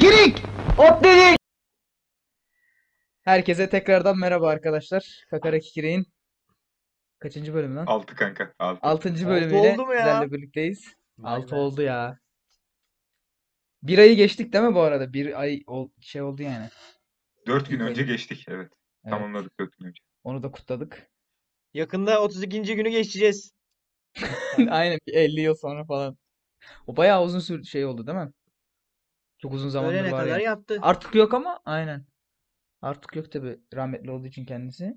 Kikirik! Ot dedik! Herkese tekrardan merhaba arkadaşlar. Kakara Kikirek'in kaçıncı bölümü lan? 6 kanka. 6. Altıncı Altı bölümüyle oldu mu ya? sizlerle birlikteyiz. Vay Altı be. oldu ya. Bir ayı geçtik değil mi bu arada? Bir ay ol- şey oldu yani. 4 gün önce geçtik. Evet. Evet. Tamamladık 4 gün önce. Onu da kutladık. Yakında 32. günü geçeceğiz. Aynen bir 50 yıl sonra falan. O bayağı uzun sür şey oldu değil mi? Çok uzun zamandır Ölene var kadar ya. yaptı. Artık yok ama aynen. Artık yok tabi rahmetli olduğu için kendisi.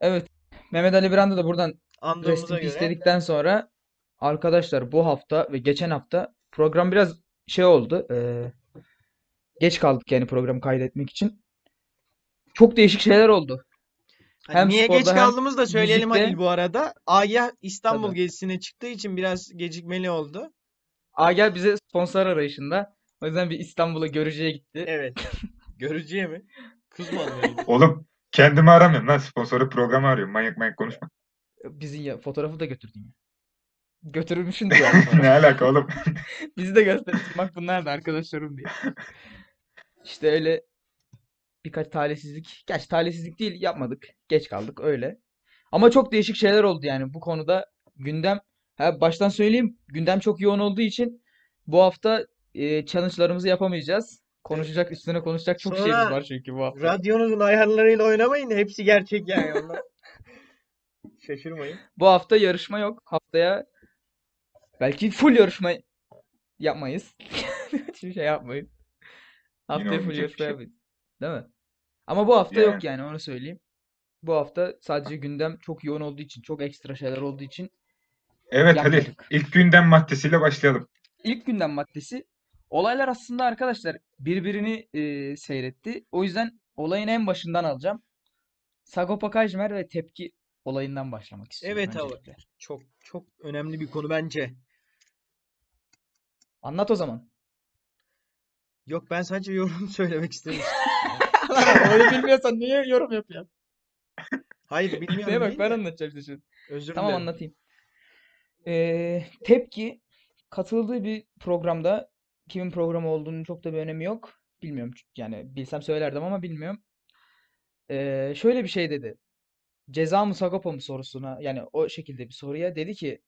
Evet. Mehmet Ali Brand'a da buradan Andığımıza dedikten sonra arkadaşlar bu hafta ve geçen hafta program biraz şey oldu. eee, geç kaldık yani programı kaydetmek için. Çok değişik şeyler oldu. Hani Hem niye geç kaldığımızı da söyleyelim müzikte. Halil bu arada. Agah İstanbul Tabii. gezisine çıktığı için biraz gecikmeli oldu. Agel bize sponsor arayışında. O yüzden bir İstanbul'a görücüye gitti. Evet. Görücüye mi? Kız mı alıyordu? Oğlum kendimi aramıyorum lan. Sponsoru programı arıyorum. Manyak manyak konuşma. Bizim ya fotoğrafı da götürdün ya. Götürmüşsün diyor ne alaka oğlum? Bizi de gösterirsin. Bak bunlar da arkadaşlarım diye. İşte öyle birkaç talihsizlik. Gerçi talihsizlik değil yapmadık. Geç kaldık öyle. Ama çok değişik şeyler oldu yani bu konuda gündem. Ha, baştan söyleyeyim gündem çok yoğun olduğu için bu hafta e, challenge'larımızı yapamayacağız. Konuşacak üstüne konuşacak çok şeyimiz Sonra var çünkü bu hafta. Radyonuzun ayarlarıyla oynamayın. Hepsi gerçek yani onlar. Şaşırmayın. Bu hafta yarışma yok. Haftaya belki full yarışma yapmayız. Hiçbir şey yapmayın. Haftaya full yarışma şey. yapmayız. Değil mi? Ama bu hafta yok Yani. yani onu söyleyeyim. Bu hafta sadece gündem çok yoğun olduğu için, çok ekstra şeyler olduğu için Evet hadi. yapmadık. İlk gündem maddesiyle başlayalım. İlk gündem maddesi olaylar aslında arkadaşlar birbirini e, seyretti. O yüzden olayın en başından alacağım. Sagopa Kajmer ve tepki olayından başlamak istiyorum Evet abi. öncelikle. Çok çok önemli bir konu bence. Anlat o zaman. Yok ben sadece yorum söylemek istemiştim. Öyle bilmiyorsan niye yorum yapıyorsun? Hayır bilmiyorum bak değil ben anlatacağım işte şimdi. Özür Tamam dilerim. anlatayım. Ee, Tepki katıldığı bir programda kimin programı olduğunu çok da bir önemi yok. Bilmiyorum yani bilsem söylerdim ama bilmiyorum. Ee, şöyle bir şey dedi. Ceza mı Sagopa mı sorusuna yani o şekilde bir soruya dedi ki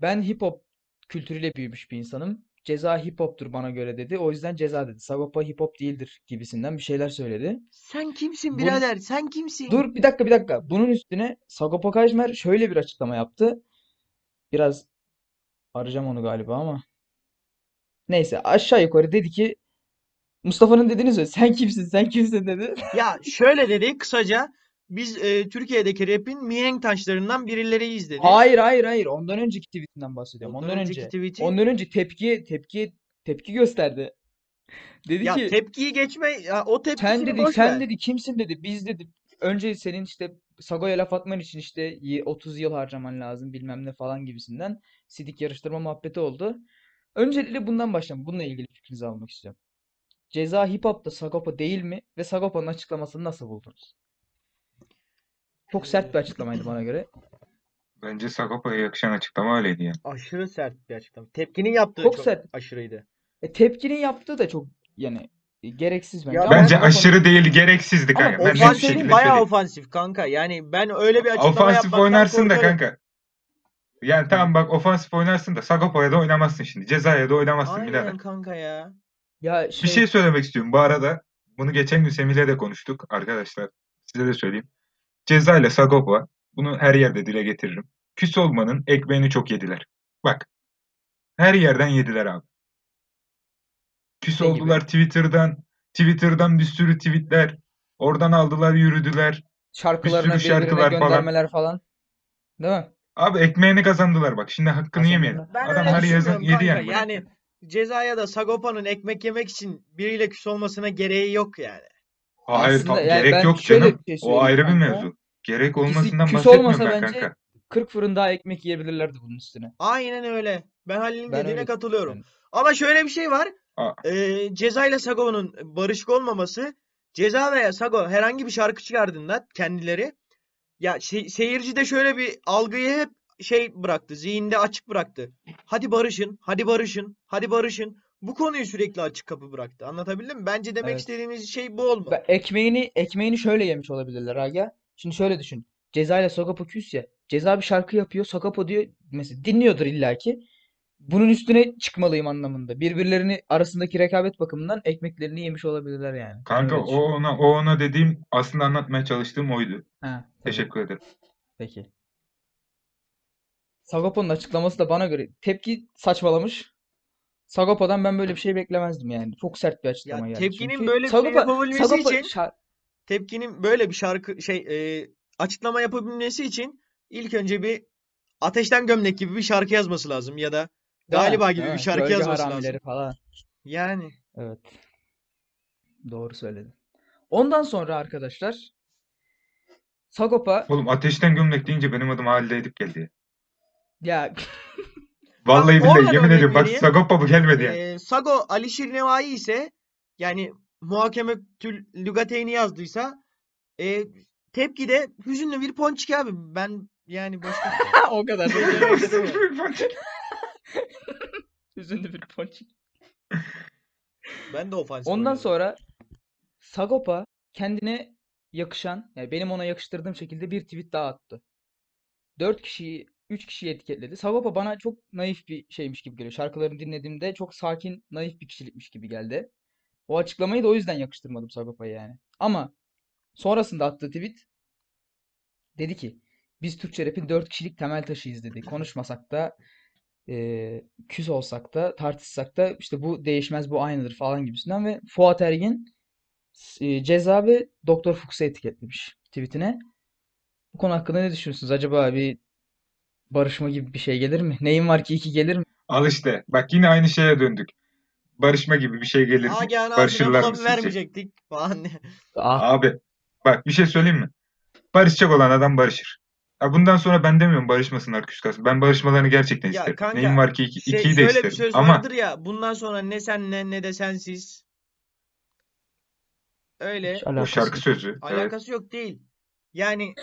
ben hip hop kültürüyle büyümüş bir insanım. Ceza hip hop'tur bana göre dedi. O yüzden ceza dedi. Sagopa hip hop değildir gibisinden bir şeyler söyledi. Sen kimsin Bun- birader? Sen kimsin? Dur bir dakika bir dakika. Bunun üstüne Sagopa Kajmer şöyle bir açıklama yaptı. Biraz arayacağım onu galiba ama. Neyse aşağı yukarı dedi ki Mustafa'nın dediğini söyle. Sen kimsin? Sen kimsin dedi. Ya şöyle dedi kısaca biz e, Türkiye'deki rap'in mihenk taşlarından birileriyiz dedi. Hayır hayır hayır. Ondan önceki tweetinden bahsediyorum. Ondan Ondan önceki önce. tweet'i- Ondan önce tepki tepki tepki gösterdi. Dedi Ya ki tepkiyi geçme ya o sen tepkisini dedi boş sen ver. dedi kimsin dedi. Biz dedi önce senin işte Sago'ya laf atman için işte y- 30 yıl harcaman lazım bilmem ne falan gibisinden sidik yarıştırma muhabbeti oldu. Öncelikle bundan başlayalım. Bununla ilgili fikrinizi almak istiyorum. Ceza hip hop'ta Sagopa değil mi? Ve Sagopa'nın açıklamasını nasıl buldunuz? Çok sert bir açıklamaydı bana göre. Bence Sagopa'ya yakışan açıklama öyleydi yani. Aşırı sert bir açıklama. Tepkinin yaptığı Çok çok sert. aşırıydı. E, tepkinin yaptığı da çok yani e, gereksiz bence. Ya Ama ben- Bence Sagopa'nın- aşırı değil gereksizdi Ama kanka. Ben net bir Ofansif bayağı söyleyeyim. ofansif kanka. Yani ben öyle bir açıklama Ofansif yapmaktan oynarsın da kanka. Yani tamam bak ofansif oynarsın da Sagopa'ya da oynamazsın şimdi. Cezaya da oynamazsın birader. Aynen kanka ya. Ya Bir şey şey söylemek istiyorum. Bu arada bunu geçen gün Semih'le de konuştuk arkadaşlar. Size de söyleyeyim. Ceza ile Sagopa bunu her yerde dile getiririm. Küs olmanın ekmeğini çok yediler. Bak. Her yerden yediler abi. Küs Ne gibi? oldular Twitter'dan. Twitter'dan bir sürü tweetler. Oradan aldılar yürüdüler. şarkılarına sürü birbirine şarkılar falan. göndermeler falan. Değil mi? Abi ekmeğini kazandılar bak. Şimdi hakkını yemeyelim. Ben Adam öyle her yazan düşünmüyorum yedi kanka. yani. bunu. Yani cezaya da Sagopa'nın ekmek yemek için biriyle küs olmasına gereği yok yani. Hayır Aslında tam yani gerek ben yok şöyle canım. bir şey O söyleyeyim ayrı bir kanka. mevzu. Gerek olmasından küs bahsetmiyorum olmasa ben bence kanka. 40 fırın daha ekmek yiyebilirlerdi bunun üstüne. Aynen öyle. Ben Halil'in Ben dediğine öyle katılıyorum. yani. Ama şöyle bir şey var. Aa. Ee, Ceza ile Sago'nun barışık olmaması Ceza veya Sago herhangi bir şarkı çıkardığında kendileri ya şey, seyirci de şöyle bir algıyı hep şey bıraktı. Zihinde açık bıraktı. Hadi barışın, hadi barışın, hadi barışın. bu konuyu sürekli açık kapı bıraktı. Anlatabildim mi? Bence demek Evet. istediğimiz şey bu olmalı. Ekmeğini ekmeğini şöyle yemiş olabilirler Aga. Şimdi şöyle düşün. Ceza ile Sagapo küs ya. Ceza bir şarkı yapıyor. Sagapo diyor mesela dinliyordur illaki. Bunun üstüne çıkmalıyım anlamında. Birbirlerini arasındaki rekabet bakımından ekmeklerini yemiş olabilirler yani. Kanka öyle o ona o ona dediğim aslında anlatmaya çalıştığım oydu. Ha, tabii. Teşekkür ederim. Peki. Sagapo'nun açıklaması da bana göre tepki saçmalamış. Sagapo'dan ben böyle bir şey beklemezdim yani. Çok sert bir açıklama Ya geldi. tepkinin Çünkü böyle bir şey yapabilmesi Sagapo için şar- Tepkinin böyle bir şarkı şey e, açıklama yapabilmesi için ilk önce bir Ateşten Gömlek gibi bir şarkı yazması lazım ya da? Galiba gibi bir şarkı yazması haramileri lazım. falan. Yani Evet. Doğru söyledin. Ondan sonra arkadaşlar Sagopa Oğlum ateşten gömlek deyince benim adım Halide Edip geldi. ya Vallahi oradan billahi yemin örnek ediyorum bak vereyim. Sagopa bu gelmedi yani. e, Sago Alişir Nevai ise yani Muhakemekül Lügateyni yazdıysa e, tepki de hüzünlü bir ponçik abi. Ben yani başka o kadar da Hüzünlü bir ponçik. ben de ofansif Ondan oynadım. sonra Sagopa kendine yakışan, yani benim ona yakıştırdığım şekilde bir tweet daha attı. 4 kişiyi, 3 kişiyi etiketledi. Sagopa bana çok naif bir şeymiş gibi geliyor. Şarkılarını dinlediğimde çok sakin, naif bir kişilikmiş gibi geldi. O açıklamayı da o yüzden yakıştırmadım Sagopa'ya yani. Ama sonrasında attığı tweet dedi ki biz Türkçe rap'in 4 kişilik temel taşıyız dedi. Konuşmasak da eee küs olsak da tartışsak da işte bu değişmez bu aynıdır falan gibisinden ve Fuat Ergin e, Ceza ve Doktor Fuchs'u etiketlemiş tweetine. Bu konu hakkında ne düşünüyorsunuz? Acaba bir barışma gibi bir şey gelir mi? Neyin var ki iki gelir mi? Al işte. Bak yine aynı şeye döndük. Barışma gibi bir şey gelir mi? Nagihan abine Barışırlar mı vermeyecektik falan. Ah, Abi bak bir şey söyleyeyim mi? Barışacak olan adam barışır. Ya bundan sonra ben demiyorum barışmasınlar küs kalsın. Ben barışmalarını gerçekten Ya isterim. kanka, Neyim var ki iki, Şey, ikiyi de şöyle bir isterim. söz Ama vardır ya bundan sonra ne senle ne de sensiz. Öyle hiç o alakası şarkı yok. sözü. Evet. alakası yok değil. Yani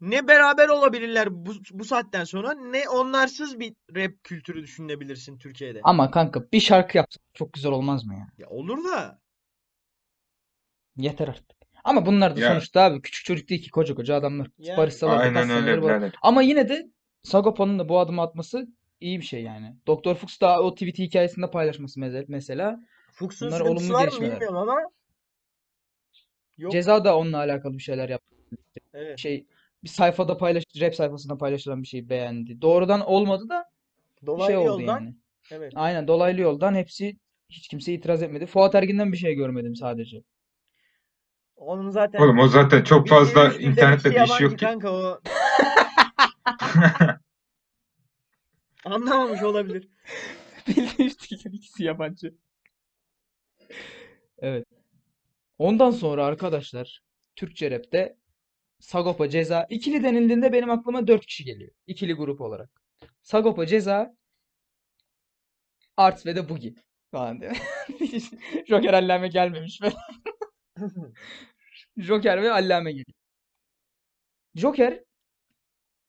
ne beraber olabilirler bu, bu saatten sonra ne onlarsız bir rap kültürü düşünebilirsin Türkiye'de. Ama kanka bir şarkı yapsak çok güzel olmaz mı ya? Ya olur da Yeter artık. Ama bunlar da Ya sonuçta abi küçük çocuk değil ki koca koca adamlar. Yani. Kaç aynen öyle senedir var. birader. Ama yine de Sagopa'nın da bu adımı atması iyi bir şey yani. Doktor Fuchs da o tweet hikayesinde paylaşması meze- mesela. Fuchs'un Bunlar sıkıntısı olumlu var mı gelişmeler. bilmiyorum ama yok. Ceza da onunla alakalı bir şeyler yaptı. Evet. Şey bir sayfada paylaş rap sayfasında paylaşılan bir şey beğendi. Doğrudan olmadı da bir Dolaylı şey oldu yoldan yani. evet. Aynen dolaylı yoldan hepsi hiç kimse itiraz etmedi. Fuat Ergin'den bir şey görmedim sadece. Onun zaten Oğlum o zaten çok fazla internette iki bir işi yabancı yok ki. kanka o anlamamış olabilir. Bildiğim dilden ikisi yabancı. Evet. Ondan sonra arkadaşlar Türkçe rapte Sagopa Ceza ikili denildiğinde benim aklıma 4 kişi geliyor. İkili grup olarak. Sagopa Ceza Arts ve de Boogie falan diye. Joker Allame gelmemiş ve Joker ve Allame geliyor. Joker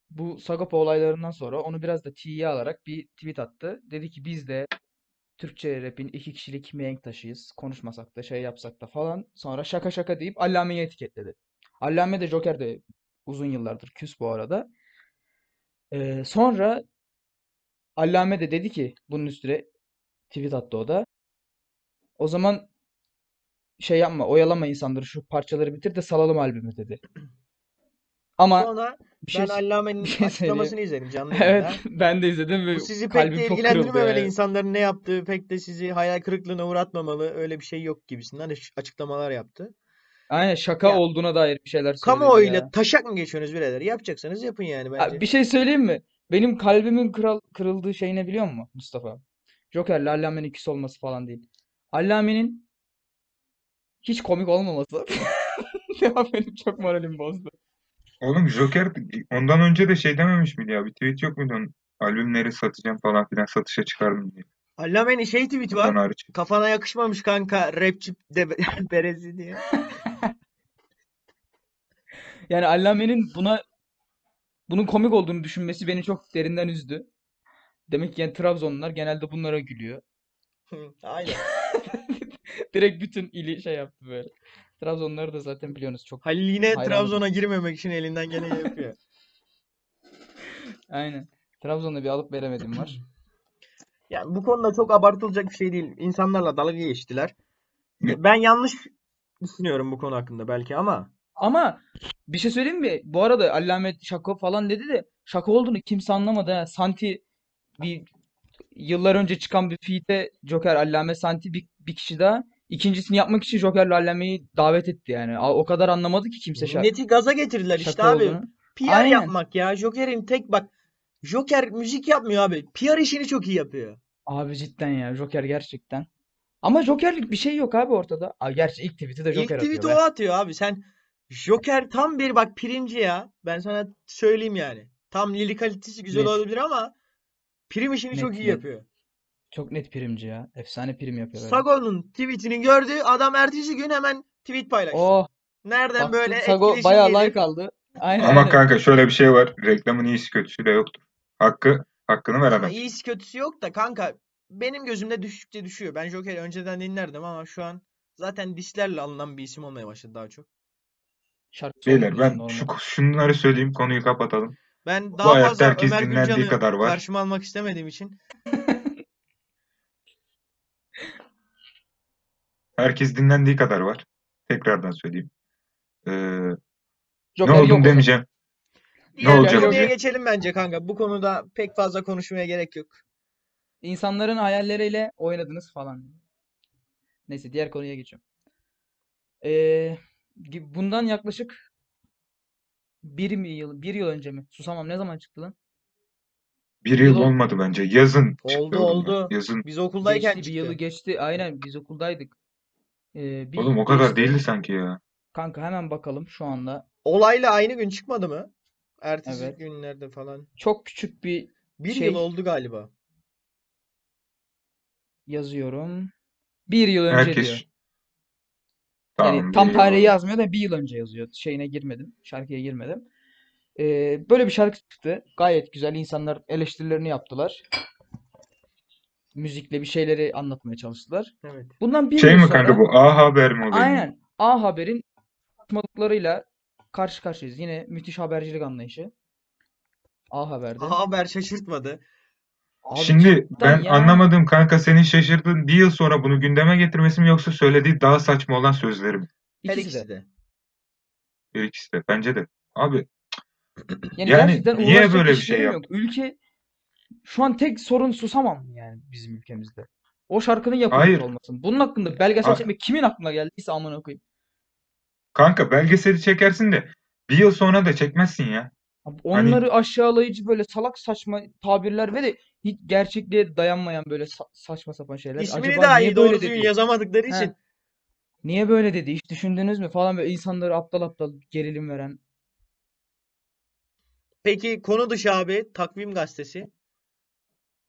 bu Sagopa olaylarından sonra onu biraz da tiye alarak bir tweet attı. Dedi ki biz de Türkçe rap'in iki kişilik mihenk taşıyız. Konuşmasak da şey yapsak da falan. Sonra şaka şaka deyip Allame'yi etiketledi. Allame de Joker de uzun yıllardır küs bu arada. Ee, sonra Allame de dedi ki bunun üstüne tweet attı o da. O zaman şey yapma oyalama insanları şu parçaları bitir de salalım albümü dedi. Ama Sonra bir şey ben Allame'nin bir şey açıklamasını izledim canlı Evet, yayında. ben de izledim ve Bu sizi pek de ilgilendirmemeli. kırıldı. insanların ne yaptığı pek de sizi hayal kırıklığına uğratmamalı. Öyle bir şey yok gibisinden aç- açıklamalar yaptı. Aynen şaka Ya olduğuna dair bir şeyler söyledi kamuoyuyla taşak mı geçiyorsunuz birader? Yapacaksanız yapın yani bence. bir şey söyleyeyim mi? Benim kalbimin kral, kırıldığı şey ne biliyor musun Mustafa? Joker'le Allame'nin küs olması falan değil. Allame'nin hiç komik olmaması. Ya benim çok moralim bozdu. Oğlum Joker ondan önce de şey dememiş miydi ya? Bir tweet yok muydu onun? Albümleri satacağım falan filan satışa çıkardım diye. Allame'nin şey tweet var. hariç. Kafana yakışmamış kanka rapçi de berezi diye. Yani Allame'nin buna bunun komik olduğunu düşünmesi beni çok derinden üzdü. Demek ki yani Trabzonlular genelde bunlara gülüyor. Hı, Aynen. Direkt bütün ili şey yaptı böyle. Trabzonları da zaten biliyorsunuz çok. Halil yine Hayranım. Trabzon'a girmemek için elinden geleni yapıyor. Aynen. Trabzon'da bir alıp veremedim var. Yani bu konuda çok abartılacak bir şey değil. İnsanlarla dalga geçtiler. Ben yanlış düşünüyorum bu konu hakkında belki ama Ama bir şey söyleyeyim mi? Bu arada Allame şaka falan dedi de şaka olduğunu kimse anlamadı ha. Santi bir yıllar önce çıkan bir feat'e Joker Allame Santi bir, bir kişi daha ikincisini yapmak için Joker'le Allame'yi davet etti yani. O kadar anlamadı ki kimse şa- milleti gaza getirdiler işte abi. olduğunu. PR Aynen. yapmak ya. Joker'in tek bak Joker müzik yapmıyor abi. PR işini çok iyi yapıyor. Abi cidden ya Joker gerçekten. Ama Joker'lik bir şey yok abi ortada. Aa, gerçi ilk tweet'i de İlk Joker atıyor tweet'i be. o atıyor abi. Sen Joker tam bir bak primci ya. Ben sana söyleyeyim yani. Tam lili kalitesi güzel Net. olabilir ama prim işini Net, çok iyi net. yapıyor. Çok net primci ya. Efsane prim yapıyor böyle. Sago'nun tweetini gördü. Adam ertesi gün hemen tweet paylaştı. Oh, Nereden baktım böyle Sago etkileşim bayağı gelir? like aldı. Aynen Ama aynen. kanka şöyle bir şey var. Reklamın iyisi kötüsü de yoktur. Hakkı, hakkını ver Ama adam. iyisi kötüsü yok da kanka benim gözümde düşükçe düşüyor. Ben Joker'i önceden dinlerdim ama şu an zaten dislerle alınan bir isim olmaya başladı daha çok. Şarkısı Beyler ben şu, şunları söyleyeyim konuyu kapatalım. Ben daha hayatta fazla herkes Ömer dinlendiği Gülcan'ı kadar var. karşıma almak istemediğim için Herkes dinlendiği kadar var. Tekrardan söyleyeyim. Ee, ne Joker yok o zaman. demeyeceğim. diğer olacak konuya geçelim bence kanka. Bu konuda pek fazla konuşmaya gerek yok. İnsanların hayalleriyle oynadınız falan. Neyse diğer konuya geçiyorum. Ee, gi- bundan yaklaşık bir mi yıl, bir yıl önce mi? Susamam ne zaman çıktı lan? Bir Yıl yıl ol- olmadı bence. Yazın çıktı Oldu oğlum ya. oldu. Yazın. Biz okuldayken Geçti bir yılı çıktı. geçti. Aynen biz okuldaydık. Ee, bir Oğlum o kadar geçti. değildi sanki ya. Kanka hemen bakalım şu anda. Olayla aynı gün çıkmadı mı? Ertesi Evet. günlerde falan. Çok küçük bir Bir şey yıl oldu galiba. yazıyorum. Bir yıl önce Herkes diyor. Tamam Yani tam tarihi yazmıyor da bir yıl önce yazıyor. Şeyine girmedim. Şarkıya girmedim. Ee, böyle bir şarkı çıktı. Gayet güzel. İnsanlar eleştirilerini yaptılar. Müzikle bir şeyleri anlatmaya çalıştılar. Evet. Bundan bir Şey yıl mi kanka sonra bu A Haber mi oluyor? aynen A Haber'in saçmalıklarıyla karşı karşıyayız. Yine müthiş habercilik anlayışı. A Haber'de. Aha, haber şaşırtmadı. Abi Şimdi cidden ben ya. anlamadım kanka senin şaşırdığın bir yıl sonra bunu gündeme getirmesi mi yoksa söylediği daha saçma olan sözleri mi? Her İkisi ikisi de. Her ikisi de. Bence de. Abi Yani Yani gerçekten niye uğraşacak böyle bir şey işlerim yok. Ülke şu an tek sorun susamam yani bizim ülkemizde. O şarkının yapılmış Hayır. olmasın. Bunun hakkında belgesel A- çekmek kimin aklına geldiyse amına koyayım. kanka belgeseli çekersin de bir yıl sonra da çekmezsin ya. Abi Hani- onları aşağılayıcı böyle salak saçma tabirler ve de hiç gerçekliğe dayanmayan böyle sa- saçma sapan şeyler. İsmini Acaba daha niye iyi böyle doğru düzgün dedi? yazamadıkları He. için. Niye böyle dedi? Hiç düşündünüz mü falan böyle insanları aptal aptal gerilim veren. Peki konu dışı abi takvim gazetesi.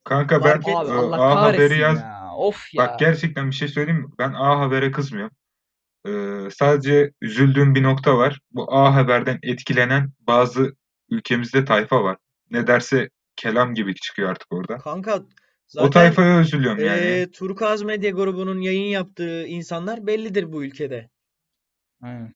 Kanka ben Market- Abi e, Allah A Haber'i kahretsin yaz. ya. Of ya. Bak gerçekten bir şey söyleyeyim mi? Ben A Haber'e kızmıyorum. Ee, sadece üzüldüğüm bir nokta var. Bu A Haber'den etkilenen bazı ülkemizde tayfa var. Ne derse kelam gibi çıkıyor artık orada. Kanka O zaten tayfaya üzülüyorum yani. eee, Turkuaz Medya grubunun yayın yaptığı insanlar bellidir bu ülkede. Aynen.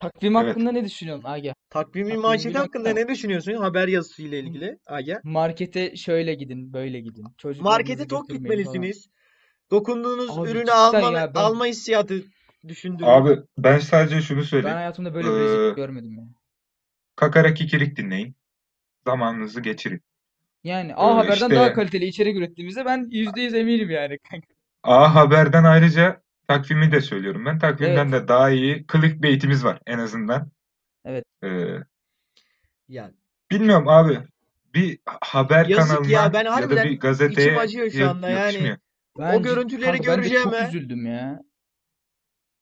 Takvim Evet. hakkında ne düşünüyorsun Aga? Takvimi Takvimi manşeti biliyorum hakkında da. ne düşünüyorsun? Haber yazısı ile ilgili. Aga. Markete şöyle gidin, böyle gidin. Markete Çocuklarınızı tok götürmeyin falan. gitmelisiniz. Dokunduğunuz Abi ürünü cidden alma, ya, ben- alma hissiyatı düşündürüyor. Abi ben sadece şunu Ben söyleyeyim. hayatımda böyle bir Ee, rezillik görmedim ya. Kakara kikirik dinleyin. Zamanınızı geçirin. Yani A Ee, Haber'den işte- daha kaliteli içerik ürettiğimize ben %100 eminim yani. A Haber'den ayrıca takvimi de söylüyorum ben. Takvimden Evet. de daha iyi clickbait'imiz var en azından. Evet. Ee, Yani bilmiyorum abi. Bir haber Yazık ya, kanalına ben ya da harbiden bir gazeteye içim acıyor şu ya- anda yani. yakışmıyor. Ben cid- görüntüleri kanka ben de çok üzüldüm ya.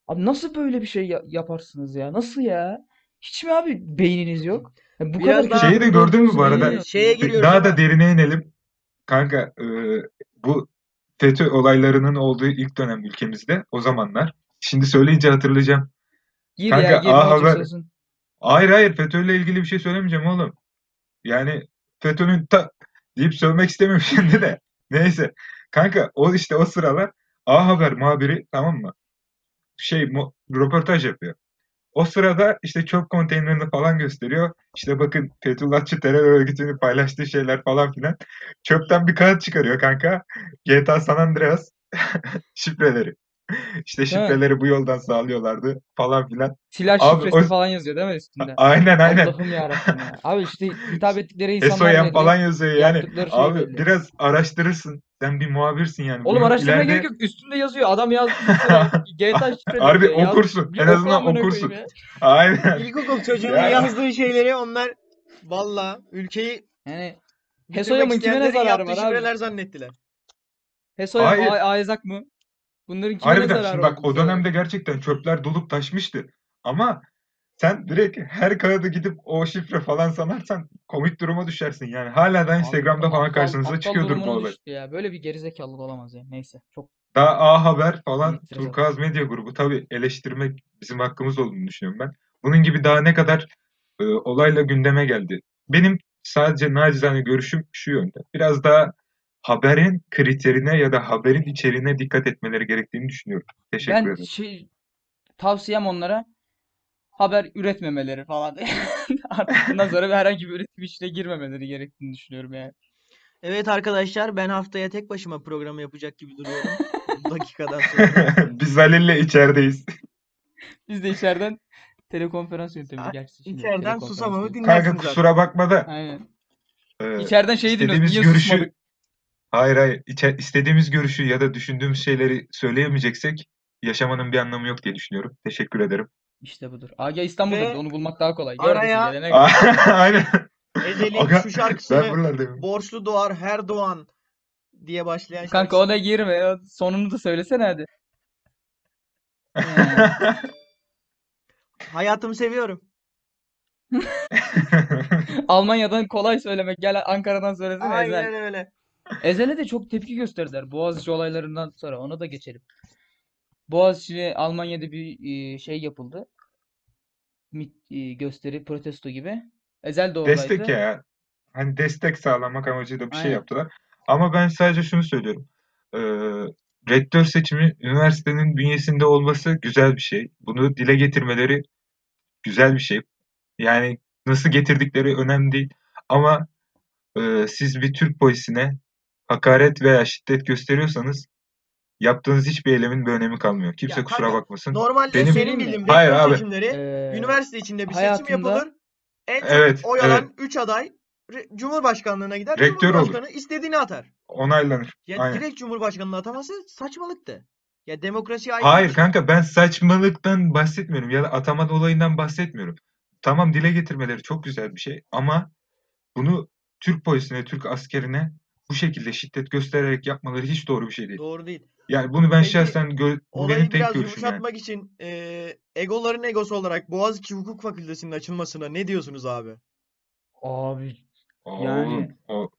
Abi nasıl böyle bir şey ya- yaparsınız ya? Nasıl ya? Hiç mi abi beyniniz yok? Ya bu Biraz kadar daha- Şeyi de gördün mü bu arada? Şeye giriyoruz Daha da derine inelim. Kanka e, bu FETÖ olaylarının olduğu ilk dönem ülkemizde o zamanlar. Şimdi söyleyince hatırlayacağım. Gir Kanka, ya gir A Haber- söylesin. Hayır hayır FETÖ'yle ilgili bir şey söylemeyeceğim oğlum. Yani FETÖ'nün ta deyip sövmek istemiyorum şimdi de. Neyse. Kanka o işte o sıralar A Haber muhabiri tamam mı? Şey mu- röportaj yapıyor. O sırada işte çöp konteynerini falan gösteriyor. İşte bakın Fethullahçı terör örgütünün paylaştığı şeyler falan filan. Çöpten bir kağıt çıkarıyor kanka. GTA San Andreas şifreleri. İşte şifreleri bu yoldan sağlıyorlardı falan filan. Silah Abi şifresi o- falan yazıyor değil mi üstünde? Aynen aynen. Allah'ım yarabbim ya. Abi işte hitap ettikleri insanlar belli. falan yazıyor yani. Şey Abi belli. biraz araştırırsın. Sen bir muhabirsin yani. Oğlum Bunun araştırmaya ileride- gerek yok. Üstünde yazıyor. Adam yazdı. GTA şifreleri Harbi diyor. Yaz- okursun. bir En azından okursun. Aynen. İlkokul çocuğunun Ya. yazdığı şeyleri onlar valla ülkeyi Yani Hesoyam'ın kime ne zararı var abi? şifreler zannettiler. Hesoyam Ayzak mı? Bunların kime Harbiden zararı şimdi bak o dönemde gerçekten çöpler dolup taşmıştı. Ama sen direkt her kağıdı gidip o şifre falan sanarsan komik duruma düşersin yani. Hala da Instagram'da falan aptal- karşınıza aptal çıkıyordur bu durumuna olay. düştü ya. Böyle bir gerizekalılık olamaz ya. Neyse. Çok Daha A Haber falan İtiraz Turkuaz Medya Grubu tabii eleştirmek bizim hakkımız olduğunu düşünüyorum ben. Bunun gibi daha ne kadar e, olayla gündeme geldi. Benim sadece nacizane görüşüm şu yönde. Biraz daha haberin kriterine ya da haberin içeriğine dikkat etmeleri gerektiğini düşünüyorum. Teşekkür ben ederim. şey tavsiyem onlara haber üretmemeleri falan. Artık bundan sonra bir herhangi bir üretim işine girmemeleri gerektiğini düşünüyorum yani. Evet arkadaşlar ben haftaya tek başıma programı yapacak gibi duruyorum. Bu dakikadan sonra. Biz Halil'le içerideyiz. Biz de içeriden telekonferans yöntemi Ha, gerçi şimdi İçeriden telekonferans susamamı yöntemi. Kanka zaten. kusura bakma da Aynen. e, İçeriden şeyi dinliyoruz. istediğimiz Niye görüşü susmadık? Hayır hayır içe- istediğimiz görüşü ya da düşündüğümüz şeyleri söyleyemeyeceksek yaşamanın bir anlamı yok diye düşünüyorum. Teşekkür ederim. İşte budur. Aga İstanbul'da Ve bir de onu bulmak daha kolay. Gör araya- gelene kadar. Aynen. Ezel'in Aga, şu Ben şarkısını buralardayım. borçlu doğar her doğan diye başlayan Kanka şarkısı. ona girme. Sonunu da söylesene hadi. Hayatımı seviyorum. Almanya'dan kolay söylemek. Gel Ankara'dan söylesene Ezel. Aynen öyle. Ezel'e de çok tepki gösterdiler Boğaziçi olaylarından sonra. Ona da geçelim. Boğaziçi'ne Almanya'da bir e, şey yapıldı. E, gösteri, protesto gibi. Ezel de oradaydı. Destek ya. Hani destek sağlamak amacıyla bir şey Aynen. yaptılar. Ama ben sadece şunu söylüyorum. Ee, rektör seçimi üniversitenin bünyesinde olması güzel bir şey. Bunu dile getirmeleri güzel bir şey. Yani nasıl getirdikleri önemli değil. Ama e, siz bir Türk polisine hakaret veya şiddet gösteriyorsanız yaptığınız hiçbir eylemin bir önemi kalmıyor. Kimse Ya kusura kanka, bakmasın. Normalde Benim- senin bildiğin Hayır abi. seçimleri Ee, üniversite içinde bir hayatımda- seçim yapılır. En çok Evet, oy alan 3 aday re- Cumhurbaşkanlığına gider. Rektör olur. Cumhurbaşkanı istediğini atar. Onaylanır. Ya Aynen. direkt Cumhurbaşkanlığı ataması saçmalıktı. Ya demokrasiye aykırı Hayır şey. kanka ben saçmalıktan bahsetmiyorum ya da atama olayından bahsetmiyorum. Tamam dile getirmeleri çok güzel bir şey ama bunu Türk polisine, Türk askerine bu şekilde şiddet göstererek yapmaları hiç doğru bir şey değil. Doğru değil. Yani bunu ben Peki, şahsen gö- bu benim tek biraz görüşüm yani. yumuşatmak için eee egoların egosu olarak Boğaziçi Hukuk Fakültesi'nin açılmasına ne diyorsunuz abi? Abi Aa, Yani- o-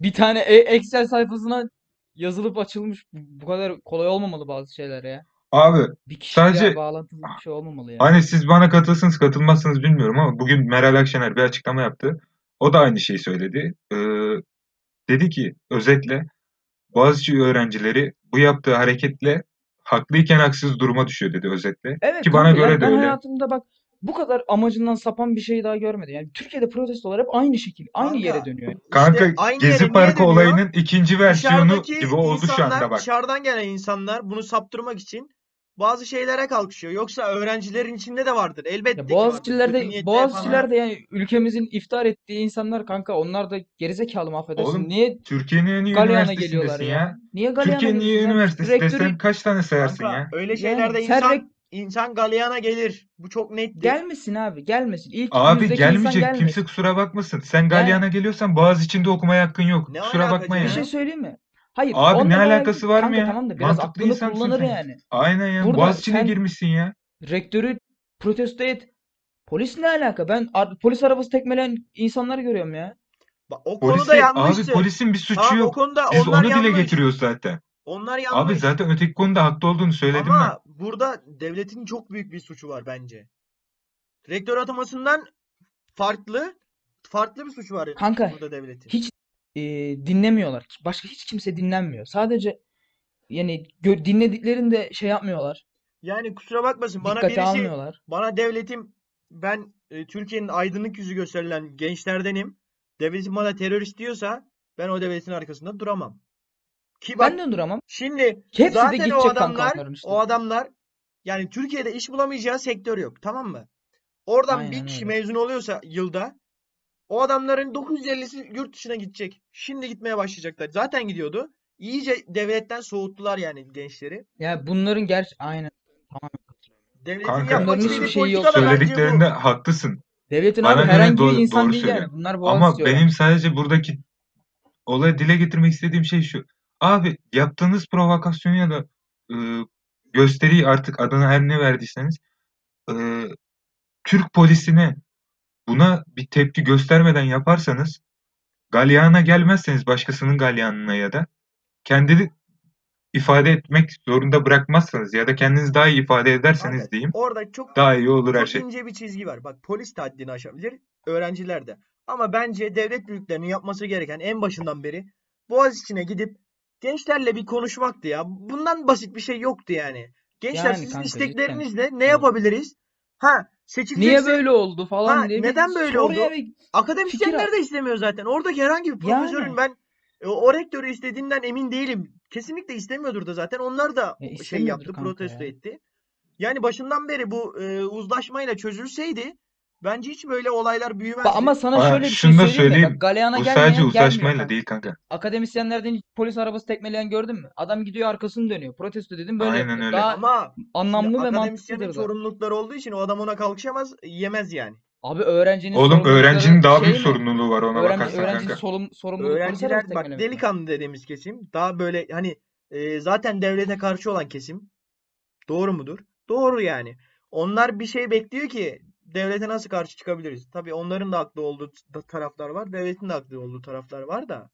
bir tane e- Excel sayfasına yazılıp açılmış. Bu kadar kolay olmamalı bazı şeyler ya. Abi Bir kişiyle Sadece- bağlantılı bir şey olmamalı ya. hani siz bana katılsınız katılmazsınız bilmiyorum ama bugün Meral Akşener bir açıklama yaptı. O da aynı şeyi söyledi. Ee, dedi ki özetle Boğaziçi öğrencileri bu yaptığı hareketle haklıyken haksız duruma düşüyor dedi özetle. Evet Ki bana kanka, göre yani de ben öyle. hayatımda bak bu kadar amacından sapan bir şey daha görmedim. Yani Türkiye'de protestolar hep aynı şekil, aynı Kanka, yere dönüyor. Kanka İşte aynı Gezi Parkı olayının ikinci versiyonu Dışarıdaki gibi oldu şu insanlar, anda bak. dışarıdan gelen insanlar bunu saptırmak için bazı şeylere kalkışıyor. Yoksa öğrencilerin içinde de vardır. Elbette Ya ki vardır. Kötü de niyetle Boğaziçi'liler yapanlar. de yani ülkemizin iftar ettiği insanlar kanka onlar da gerizekalı mı affedersin? Oğlum, Niye Türkiye'nin en iyi Galeyana geliyorlar üniversitesindesin ya? ya. Niye Galeyana Türkiye'nin iyi geliyorsun? Üniversitesi rektörü- desen kaç tane sayarsın Kanka, ya? öyle Yani şeylerde sen insan rek- insan galeyana gelir. Bu çok nettir. Gelmesin abi, gelmesin. İlk Abi yüzdeki insan gelmeyecek gelmesin. kimse kusura bakmasın. Sen Galyana geliyorsan Boğaz içinde okumaya hakkın yok. Ne Kusura alaka bakma canım? ya. Bir şey söyleyeyim mi? Hayır, Abi ne alakası var mı ya? tamam da biraz Mantıklı aklını kullanır sen. yani. Aynen ya. Burada Boğaz içine sen- girmişsin ya. Rektörü protesto et. Polis ne alaka? Ben ar- polis arabası tekmeleyen insanları görüyorum ya. Bak, o Polisi, konuda yanlıştır. abi polisin bir suçu Tamam, o yok. konuda Biz onlar onu dile yanlış. getiriyoruz zaten. Onlar yanlış. Abi zaten öteki konuda haklı olduğunu söyledim Ama burada devletin çok büyük bir suçu var bence. Rektör atamasından farklı farklı bir suçu var Kanka, burada devletin. Hiç e, dinlemiyorlar. Başka hiç kimse dinlenmiyor. Sadece yani gö- dinlediklerinde şey yapmıyorlar. Yani kusura bakmasın bana Dikkate birisi almıyorlar. bana devletim ben e, Türkiye'nin aydınlık yüzü gösterilen gençlerdenim. Devletim bana terörist diyorsa ben o devletin arkasında duramam. Ki bak Ben de duramam. şimdi Hepsi de zaten o gidecek adamlar işte. o adamlar yani Türkiye'de iş bulamayacağı sektör yok tamam mı? Oradan bir Aynen kişi öyle. mezun oluyorsa yılda o adamların 950'si yurt dışına gidecek. Şimdi gitmeye başlayacaklar. Zaten gidiyordu. İyice devletten soğuttular yani gençleri. Ya bunların gerçi aynen katılıyorum. Devletin Kanka, hiçbir şeyi yok. Söylediklerinde haklısın. Devletin Bana abi herhangi bir doğru- insan doğru değil yani. Bunlar boğaz Ama istiyorlar. benim sadece buradaki olayı dile getirmek istediğim şey şu. Abi yaptığınız provokasyonu ya da e, gösteriyi artık adına her ne verdiyseniz e, Türk polisine buna bir tepki göstermeden yaparsanız galyana gelmezseniz başkasının galyanına ya da kendini ifade etmek zorunda bırakmazsanız ya da kendinizi daha iyi ifade ederseniz Kanka, diyeyim orada çok daha iyi olur her şey. ince bir çizgi var. Bak polis de haddini aşabilir, öğrenciler de. Ama bence devlet büyüklerinin yapması gereken en başından beri Boğaziçi'ne gidip gençlerle bir konuşmaktı ya. Bundan basit bir şey yoktu yani. Gençler Yani sizin kanka, isteklerinizle ne Evet. yapabiliriz? Ha, Niye seçilecekse böyle oldu falan Ha, diye neden böyle oldu? bir- akademisyenler de istemiyor zaten. Oradaki herhangi bir Yani. profesörün ben e, o rektörü istediğinden emin değilim. Kesinlikle istemiyordur da zaten. Onlar da E, şey yaptı, protesto ya. etti. Yani başından beri bu e, uzlaşmayla çözülseydi bence hiç böyle olaylar büyümezdi. Ba- Ama sana Aa, şöyle bir şey şunu da söyleyeyim mi? söyleyeyim. Bak galeyana Bu gelmeyen sadece gelmiyor uzlaşmayla kanka. değil kanka. Akademisyenlerden hiç polis arabası tekmeleyen gördün mü? Adam gidiyor arkasını dönüyor. Protesto dedim böyle Aynen yapıyor. öyle. Daha Ama anlamlı ve akademisyenin mantıklıdır da. sorumlulukları olduğu için o adam ona kalkışamaz, yemez yani. Abi öğrencinin Oğlum sorumlulukları öğrencinin daha şey büyük mi? sorumluluğu var ona Öğrenci, bakarsan öğrencinin kanka. solum, sorumluluğu polis arabası Öğrenciler bak tekmelemek mi? delikanlı dediğimiz kesim daha böyle hani e, zaten devlete karşı olan kesim doğru mudur? Doğru yani. Onlar bir şey bekliyor ki devlete nasıl karşı çıkabiliriz? Tabii onların da haklı olduğu taraflar var, devletin de haklı olduğu taraflar var da.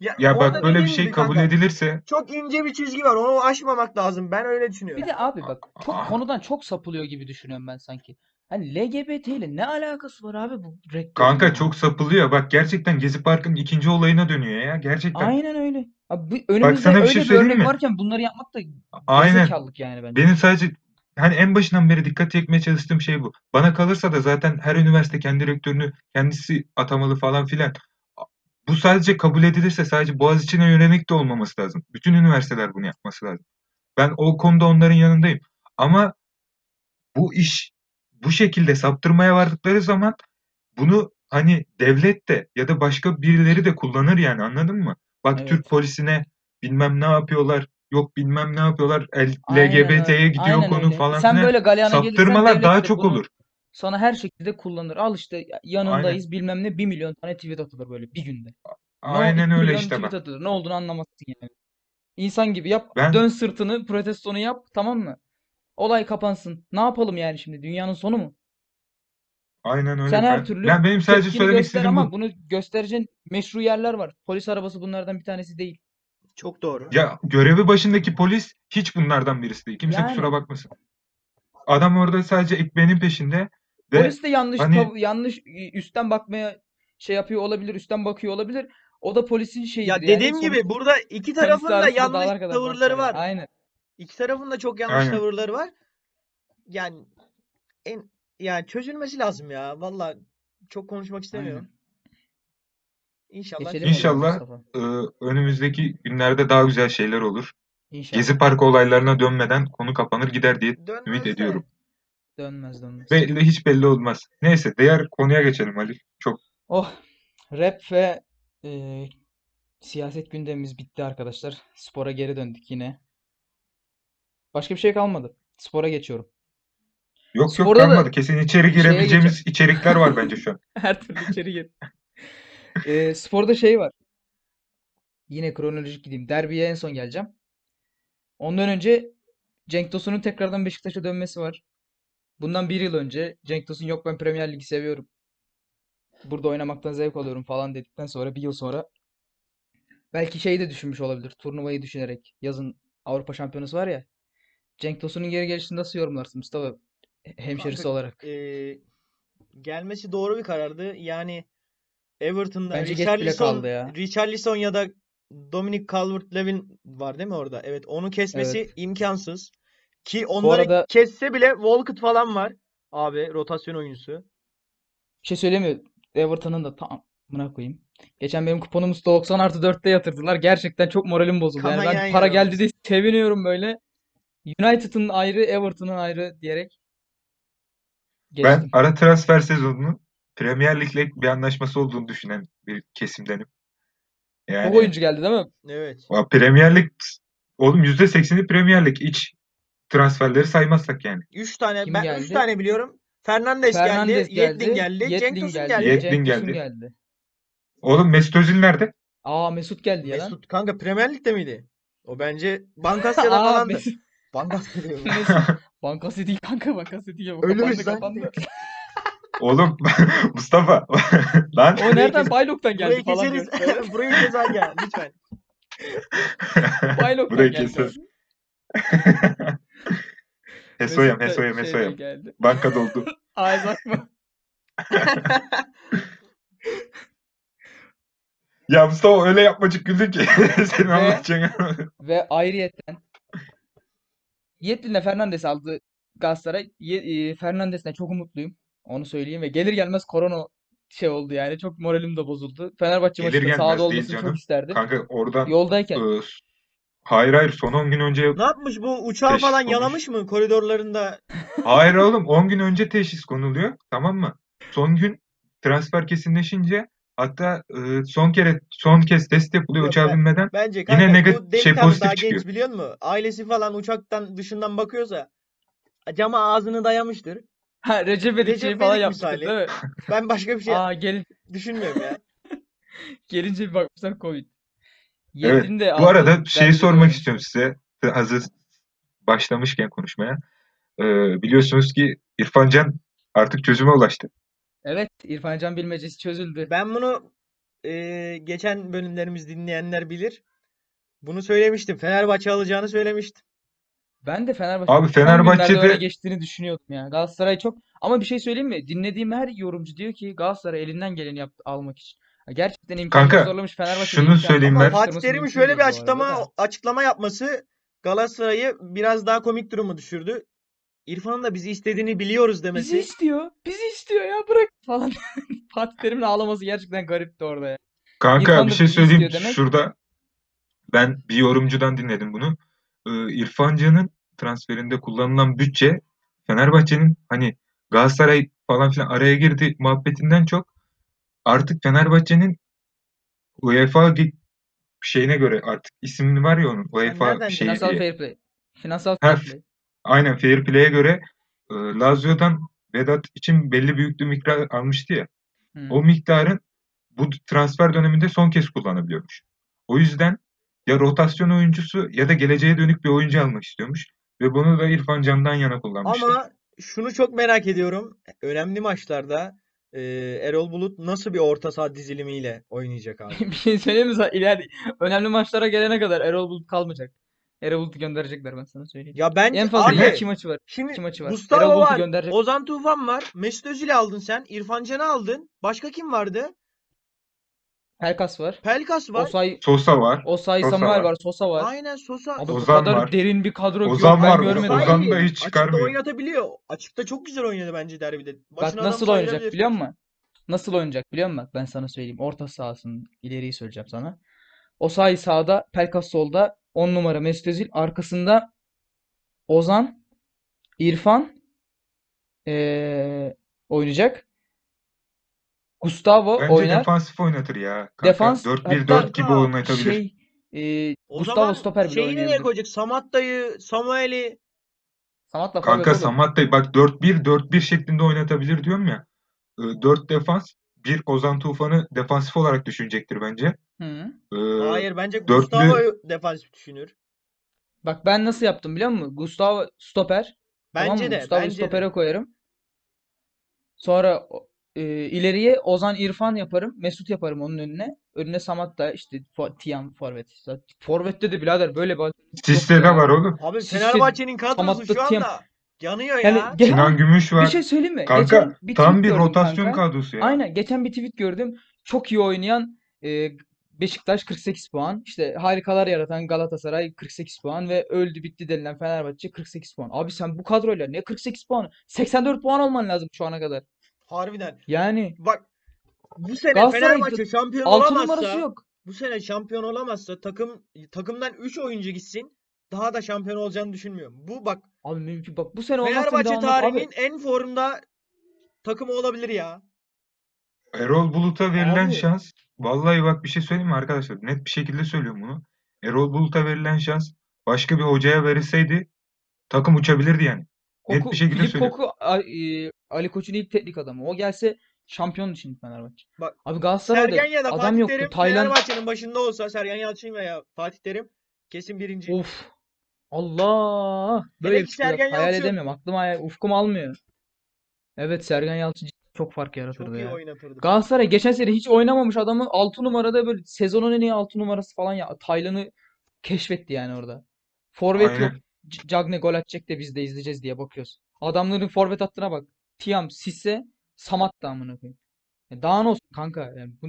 Ya, Ya bak böyle bir şey kabul kanka, edilirse çok ince bir çizgi var. Onu aşmamak lazım. Ben öyle düşünüyorum. Bir de abi bak çok Ah. konudan çok sapılıyor gibi düşünüyorum ben sanki. Hani LGBT ile ne alakası var abi bu rektörün kanka ya? çok sapılıyor. Bak gerçekten Gezi Parkı'nın ikinci olayına dönüyor ya. Gerçekten. Aynen öyle. Abi bu, önümüzde sana bir öyle şey bir örnek mi? varken bunları yapmak da Aynen. yani bence. Benim sadece hani en başından beri dikkat çekmeye çalıştığım şey bu. Bana kalırsa da zaten her üniversite kendi rektörünü kendisi atamalı falan filan. Bu sadece kabul edilirse sadece Boğaziçi'ne yönelik de olmaması lazım. Bütün üniversiteler bunu yapması lazım. Ben o konuda onların yanındayım. Ama bu iş bu şekilde saptırmaya vardıkları zaman bunu hani devlet de ya da başka birileri de kullanır yani anladın mı? Bak Evet. Türk polisine bilmem ne yapıyorlar. Yok bilmem ne yapıyorlar. L- Aynen LGBT'ye öyle. gidiyor Aynen konu öyle. falan Sen filan. böyle galeyana gelirsen Saptırmalar devlet daha de çok bunu olur. sana her şekilde kullanır. Al işte yanındayız bilmem ne bir milyon tane tweet atılır böyle bir günde. Ne o Aynen iki öyle milyon işte tweet bak. atılır. Ne olduğunu anlamazsın yani. İnsan gibi yap. Ben Dön sırtını protestonu yap tamam mı? Olay kapansın. Ne yapalım yani şimdi? Dünyanın sonu mu? aynen öyle. Sen her Ben, türlü ben benim sadece tepkini söylemek göster istediğim ama bu. bunu göstereceğin meşru yerler var. Polis arabası bunlardan bir tanesi değil. Çok doğru. Ya görevi başındaki polis hiç bunlardan birisi değil. Kimse Yani kusura bakmasın. Adam orada sadece ekmeğinin peşinde ve polis de yanlış hani tav- yanlış üstten bakmaya şey yapıyor olabilir, üstten bakıyor olabilir. O da polisin şeyidir Ya yani. dediğim gibi Sonuçta burada iki polis tarafın da yanlış kadar tavırları var. var. Aynen. İki tarafın da çok yanlış aynen. tavırları var. Yani en yani çözülmesi lazım ya. Valla çok konuşmak istemiyorum. İnşallah Geçelim İnşallah Mustafa. e, önümüzdeki günlerde daha güzel şeyler olur. İnşallah. Gezi Parkı olaylarına dönmeden konu kapanır gider diye ümit dönmez de ediyorum. Dönmez dönmez. Belli hiç belli olmaz. Neyse diğer konuya geçelim Ali. Çok Oh, rap ve e, siyaset gündemimiz bitti arkadaşlar. Spora geri döndük yine. Başka bir şey kalmadı. Spora geçiyorum. yok yok Sporda da kalmadı. Kesin içeri şeye girebileceğimiz içerikler var bence şu an. Her türlü içeri gir. E, sporda şey var. Yine kronolojik gideyim. Derbiye en son geleceğim. Ondan önce Cenk Tosun'un tekrardan Beşiktaş'a dönmesi var. Bundan bir yıl önce Cenk Tosun yok ben Premier Lig'i seviyorum. Burada oynamaktan zevk alıyorum falan dedikten sonra bir yıl sonra belki şeyi de düşünmüş olabilir. Turnuvayı düşünerek. Yazın Avrupa Şampiyonası var ya. Cenk Tosun'un geri gelişini nasıl yorumlarsın Mustafa? Hemşerisi kanka olarak. e, gelmesi doğru bir karardı. Yani Everton'da Bence Richarlison, ya. Richarlison ya da Dominic Calvert-Lewin var değil mi orada? Evet, onu kesmesi Evet. imkansız. Ki onları arada- kesse bile Walcott falan var. Abi rotasyon oyuncusu. Bir şey söylemiyor. Everton'ın da tam buna koyayım. Geçen benim kuponumuz 90 artı 4'te yatırdılar. Gerçekten çok moralim bozuldu. Yani ben para ya. geldi diye seviniyorum böyle. United'ın ayrı, Everton'ın ayrı diyerek Ben geçtim. ara transfer sezonunu Premier Lig'le bir anlaşması olduğunu düşünen bir kesimdenim. Yani oyuncu geldi değil mi? Evet. Premier Lig oğlum %80'i Premier Lig iç transferleri saymazsak yani. 3 tane Kim ben geldi? 3 tane biliyorum. Fernandes geldi, Fernandes Yedlin geldi, geldi, Cenk Yedlin Tosun geldi, geldi. Yedlin Cenk Tosun geldi. geldi. Oğlum Mesut Özil nerede? Aa Mesut geldi ya lan. Mesut kanka Premier Lig'de miydi? O bence Bankasya'da Aa falandı. Mesut, Bankasya. Bankası değil kanka bankası değil. Ölürüz lan. Oğlum Mustafa lan O nereden? Baylok'tan geldi Burayı falan keseriz. diyor. Burayı kes Aga lütfen. Baylok'tan Burayı geldi. keser. Hesoyam Mesut da Hesoyam şeyden Hesoyam. geldi. Banka doldu. Isaac mı? Ya Mustafa öyle yapmacık güldün ki. Senin Ve- anlatacağın. Ve ayrıyetten Yedlin'le Fernandes aldı Galatasaray. Ye- e, Fernandes'ten çok umutluyum. Onu söyleyeyim ve gelir gelmez korona şey oldu yani. Çok moralim de bozuldu. Fenerbahçe Gelir maçında gelmez sahada değil olmasını canım. çok isterdim. Kanka oradan Yoldayken. e, hayır hayır son 10 gün önce Ne yapmış bu uçağı Teşhis falan olmuş. yalamış mı koridorlarında? Hayır oğlum 10 gün önce teşhis konuluyor. Tamam mı? Son gün transfer kesinleşince hatta e, son kere son kez test yapılıyor Yok, uçağa ben- binmeden. Bence Yine kanka negatif- bu şey, delikanlı pozitif daha çıkıyor. genç biliyor musun? Ailesi falan uçaktan dışından bakıyorsa cama ağzını dayamıştır. Ha Recep İvedik Recep şeyi falan İvedik misali. değil mi? Ben başka bir şey Aa gelin, düşünmüyorum ya. gelince bir bakmışlar Covid. Evet, de Bu arada şeyi bence de sormak öyle. istiyorum size. Hazır başlamışken konuşmaya. E, biliyorsunuz ki İrfan Can artık çözüme ulaştı. Evet, İrfan Can bilmecesi çözüldü. Ben bunu e, geçen bölümlerimiz dinleyenler bilir. Bunu söylemiştim. Fenerbahçe alacağını söylemiştim. Ben de Fenerbahçe Abi son günlerde Fenerbahçe'de- öne geçtiğini düşünüyordum ya. Galatasaray çok ama bir şey söyleyeyim mi? Dinlediğim her yorumcu diyor ki Galatasaray elinden geleni yaptı almak için. Ha, Gerçekten imkanı Kanka, zorlamış Fenerbahçe şunu söyleyeyim ama ben. Fatih Terim'in mümkün şöyle değil bir bu arada açıklama da. açıklama yapması Galatasaray'ı biraz daha komik duruma düşürdü. İrfan'ın da bizi istediğini biliyoruz Bizi demesi. istiyor. Bizi istiyor ya bırak falan. Fatih Terim'in ağlaması gerçekten garipti orada ya. Kanka İrfan bir şey bizi söyleyeyim. istiyor demek. Şurada ben bir yorumcudan dinledim bunu. Ee, İrfan Can'ın transferinde kullanılan bütçe Fenerbahçe'nin hani Galatasaray falan filan araya girdi muhabbetinden çok artık Fenerbahçe'nin UEFA şeyine göre artık ismi var ya onun UEFA şeyi Finansal diye. fair play. Finansal fair play. Aynen fair play'e göre e, Lazio'dan Vedat için belli büyüklük miktar almıştı ya. Hı. O miktarın bu transfer döneminde son kez kullanabiliyormuş. O yüzden ya rotasyon oyuncusu ya da geleceğe dönük bir oyuncu almak istiyormuş. Ve bunu da İrfan Can'dan yana kullanmışlar. Ama şunu çok merak ediyorum. Önemli maçlarda e, Erol Bulut nasıl bir orta saha dizilimiyle oynayacak abi? Bir şey söyleyeyim mi sana? İleride önemli maçlara gelene kadar Erol Bulut kalmayacak. Erol Bulut'u gönderecekler ben sana söyleyeyim. Ya bence En fazla abi iki maçı var. şimdi iki maçı var. Gustavo Erol Bulut'u var, gönderecek. Ozan Tufan var, Mesut Özil'i aldın sen, İrfan Can'ı aldın. Başka kim vardı? Pelkas var. Pelkas var. Osay Sosa var. Osay Sosa Samuel var. var. Sosa var. Aynen Sosa. Abi bu Ozan kadar var. derin bir kadro yok Ozan ben var. görmedim. Ozan da hiç Açıkta çıkarmıyor. oynatabiliyor. Açıkta çok güzel oynadı bence derbide. Bak Başına adam nasıl oynayacak biliyor musun? Nasıl oynayacak biliyor musun? Bak ben sana söyleyeyim. Orta sahasının ileriyi söyleyeceğim sana. Osayi sağda, Pelkas solda, 10 numara Mesut Özil arkasında Ozan, İrfan eee, oynayacak. Gustavo Bence oynar. defansif oynatır ya. Kanka. Defans 4-1-4 hatta gibi oynatabilir. Şey eee, O Gustavo zaman stoper bile şeyi nereye oynayabilir. koyacak? Samatta'yı, Samuel'i. Samat'la forvet Kanka. Samat da bak 4-1-4-1 şeklinde oynatabilir diyorum ya. 4 defans, bir Ozan Tufan'ı defansif olarak düşünecektir bence. Hı. Ee, Hayır bence dörtlü- Gustavo defansif düşünür. Bak ben nasıl yaptım biliyor musun? Gustavo stoper. Tamam Bence mı? de. Gustavo'yu Bence de. stopere koyarım. Sonra o- e, ileriye Ozan İrfan yaparım. Mesut yaparım onun önüne. Önüne Samat da işte Tiam forvet. Forvet'te de birader böyle bir ya. var oğlum. Abi Fenerbahçe'nin kadrosu şu Tiam. anda yanıyor Yani ya. ge- Sinan Gümüş bir var. şey söyleyeyim mi? Kanka Geçen bir tam bir rotasyon kanka. kadrosu ya. Aynen geçen bir tweet gördüm. çok iyi oynayan e, Beşiktaş 48 puan. İşte harikalar yaratan Galatasaray 48 puan ve öldü bitti denilen Fenerbahçe 48 puan. Abi sen bu kadroyla ne 48 puan? 84 puan olman lazım şu ana kadar. Harbiden. Yani Bak bu sene Galatasaray Fenerbahçe şampiyon 6 olamazsa numarası yok. bu sene şampiyon olamazsa takım takımdan 3 oyuncu gitsin daha da şampiyon olacağını düşünmüyorum. Bu bak Abi mümkün bak bu sene olmazsa bir Fenerbahçe daha olmaz. Abi tarihinin en formda takımı olabilir ya. Erol Bulut'a verilen Abi. şans vallahi bak bir şey söyleyeyim mi arkadaşlar? Net bir şekilde söylüyorum bunu. Erol Bulut'a verilen şans başka bir hocaya verilseydi takım uçabilirdi yani. Net Koku, bir şekilde Filip söylüyorum. Koku A- e, Ali Koç'un ilk teknik adamı. O gelse şampiyon şimdi Fenerbahçe. Bak, Abi Galatasaray'da Sergen ya da adam Fatih yoktu. Terim Taylan Fenerbahçe'nin başında olsa Sergen Yalçın veya Fatih Terim kesin birinci. Of. Allah. Böyle Hele bir ki şey yok. Sergen Hayal Yalçın- edemiyorum. Aklıma hayal, ufkum almıyor. Evet Sergen Yalçın cidden çok fark Çok yaratırdı iyi ya. oynatırdı. Galatasaray geçen sene hiç oynamamış adamı 6 numarada böyle sezonun en iyi 6 numarası falan ya. Taylan'ı keşfetti yani orada. Forvet yok. Aynen. Cagne gol atacak da biz de izleyeceğiz diye bakıyoruz. Adamların forvet hattına bak. Tiam, Sisse, Samat da amına koyayım. Ya daha ne olsun kanka? Yani bu,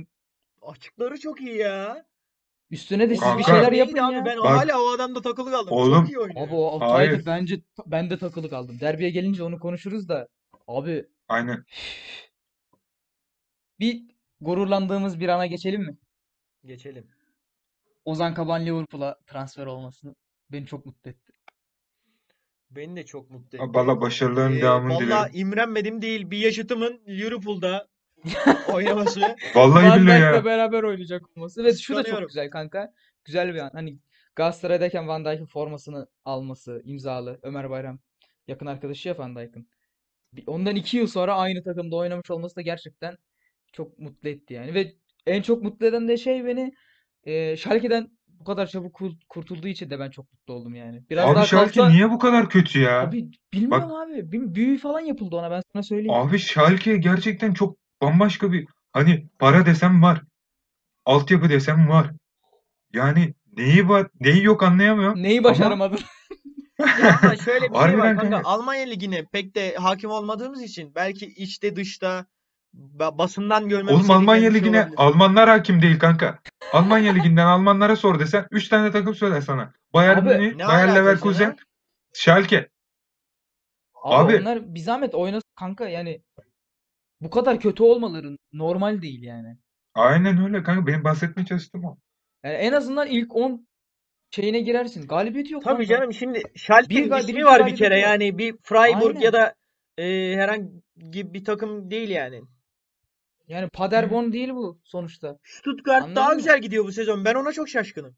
Açıkları çok iyi ya. üstüne de siz bir Kanka. şeyler Neydi yapın abi ya. ben Bak. hala o adamda takılı kaldım. Oğlum. Çok iyi oynuyor. Abi o. Altay'da bence ben de takılı kaldım. Derbiye gelince onu konuşuruz da. Abi Aynen. bir gururlandığımız bir ana geçelim mi? Geçelim. Ozan Kabak'ın Liverpool'a transfer olmasını beni çok mutlu etti. Beni de çok mutlu etti. Valla başarıların Ee, devamını Valla dilerim. imrenmedim değil. Bir yaşıtımın Liverpool'da oynaması. Vallahi Van billahi Dijk'la ya. beraber oynayacak olması. Ve şu da çok Kıskanıyorum. güzel kanka. Güzel bir an. Hani Galatasaray'dayken Van Dijk'in formasını alması, imzalı. Ömer Bayram yakın arkadaşı ya Van Dijk'in. Bir- Ondan iki yıl sonra aynı takımda oynamış olması da gerçekten çok mutlu etti yani. Ve en çok mutlu eden de şey beni e, Schalke'den bu kadar çabuk kur- kurtulduğu için de ben çok mutlu oldum yani. Biraz Abi daha Schalke kalsa niye bu kadar kötü ya? abi bilmiyorum abi. Bir büyü falan yapıldı ona ben sana söyleyeyim. Abi Schalke gerçekten çok bambaşka bir hani para desem var. Altyapı desem var. Yani neyi var, neyi yok anlayamıyorum. Neyi Ama başaramadın? Ya ama şöyle bir şey var Harbiden kanka. kanka. Almanya Ligi'ne pek de hakim olmadığımız için belki içte dışta basından görmemiz Oğlum Almanya bir şey Ligi'ne olabilir. Almanlar hakim değil kanka. Almanya Ligi'nden Almanlara sor desen 3 tane takım söyler sana. Bayern Münih, Bayer Leverkusen, ya? Schalke. Abi Abi- onlar bir zahmet oynasın kanka yani bu kadar kötü olmaları normal değil yani. Aynen öyle kanka. Benim bahsetmeye çalıştığım o. Yani en azından ilk 10 şeyine girersin. Galibiyeti yok Tabii lan canım şimdi Schalke'nin Bir ismi birinci var bir kere var. yani bir Freiburg Aynen. ya da e, herhangi bir takım değil yani. Yani Paderborn değil bu sonuçta. Stuttgart Anladın daha mı? güzel gidiyor bu sezon. Ben ona çok şaşkınım.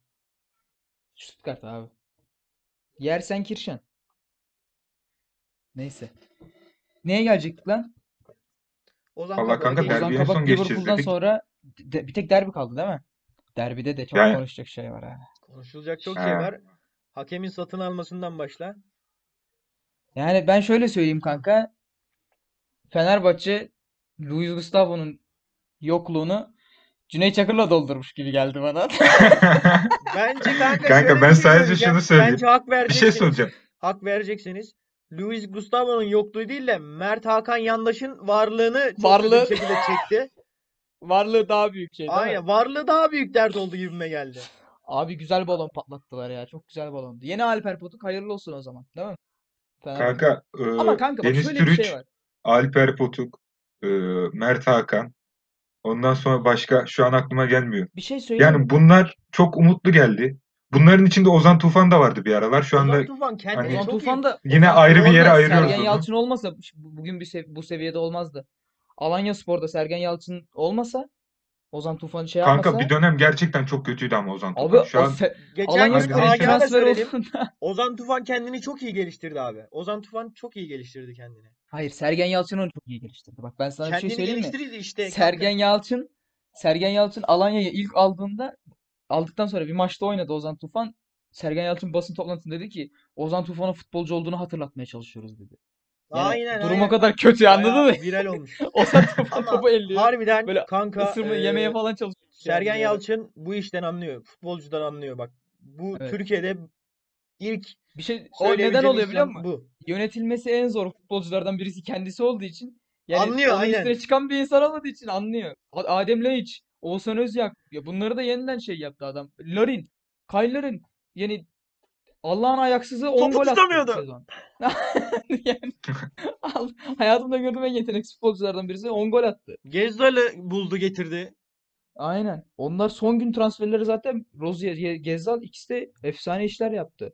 Stuttgart abi. Yersen Kirşen. Neyse. Neye gelecektik lan? Ozan Vallahi Kabak'a kanka Ozan en Kabak son geçeceğiz Liverpool'dan dedik. sonra de- bir tek derbi kaldı değil mi? Derbide de çok Yani- konuşacak şey var ha. Konuşulacak çok Ha. şey var. Hakemin satın almasından başla. Yani ben şöyle söyleyeyim kanka. Fenerbahçe Luis Gustavo'nun yokluğunu Cüneyt Çakır'la doldurmuş gibi geldi bana. Bence kanka, Kanka şöyle ben bir şey sadece söyleyeceğim. şunu söyleyeyim. Bence hak Bir şey vereceksiniz. soracağım. Hak vereceksiniz. Luis Gustavo'nun yokluğu değil de Mert Hakan Yandaş'ın varlığını çok Varlığı- hızlı bir şekilde çekti. Varlığı daha büyük şey değil mi? Aynen. Varlığı daha büyük dert oldu gibime geldi. Abi güzel balon patlattılar ya. Çok güzel balondu. Yeni Alper Potuk hayırlı olsun o zaman. Değil mi? Fenerbahçe. Kanka e, Ama kanka bak Deniz şöyle bir Türüç, şey var. Alper Potuk, e, Mert Hakan. Ondan sonra başka şu an aklıma gelmiyor. Bir şey söyleyeyim mi? Yani bunlar çok umutlu geldi. Bunların içinde Ozan Tufan da vardı bir aralar. Şu anda Ozan Tufan kendini hani- Ozan çok iyi Tufan da Yine Ozan ayrı bir Tufan yere da ayırıyoruz Sergen onu. Yalçın olmasa bu- bugün bir sev- bu seviyede olmazdı. Alanyaspor'da Sergen Yalçın olmasa Ozan Tufan şey kanka yapmasa bir dönem gerçekten çok kötüydü ama Ozan abi Tufan. Şu o an fe- Geçen Alanya gün Hadi Spor'un da transfer söyledim. olduğunda Ozan Tufan kendini çok iyi geliştirdi abi. Ozan Tufan çok iyi geliştirdi kendini. Hayır Sergen Yalçın onu çok iyi geliştirdi. Bak ben sana bir şey söyleyeyim mi? geliştirdi işte. Sergen Yalçın Sergen Yalçın Alanya'yı ilk aldığında aldıktan sonra bir maçta oynadı Ozan Tufan. Sergen Yalçın basın toplantısında dedi ki Ozan Tufan'ın futbolcu olduğunu hatırlatmaya çalışıyoruz dedi. Yani Aynen durum aynen. o kadar kötü anladın Bayağı mı? Viral olmuş. Ozan Tufan topu elliyor. Harbiden Böyle kanka Isırma e, yemeye falan çalışıyor. Sergen yani. Yalçın bu işten anlıyor. Futbolcudan anlıyor bak. Bu Evet. Türkiye'de ilk Bir şey o neden oluyor biliyor musun? bu. Yönetilmesi en zor futbolculardan birisi kendisi olduğu için yani Anlıyor, aynen. üstüne çıkan bir insan olmadığı için anlıyor. Adem Laiç Oğuzhan Özyak. Ya bunları da yeniden şey yaptı adam. Larin. Kyle Larin. Yani Allah'ın ayaksızı 10 Topu gol attı tutamıyordu. sezon. Yani hayatımda gördüğüm en yeteneksiz futbolculardan birisi 10 gol attı. Gezzal'ı buldu getirdi. Aynen. Onlar son gün transferleri zaten Rozier, Gezzal ikisi de efsane işler yaptı.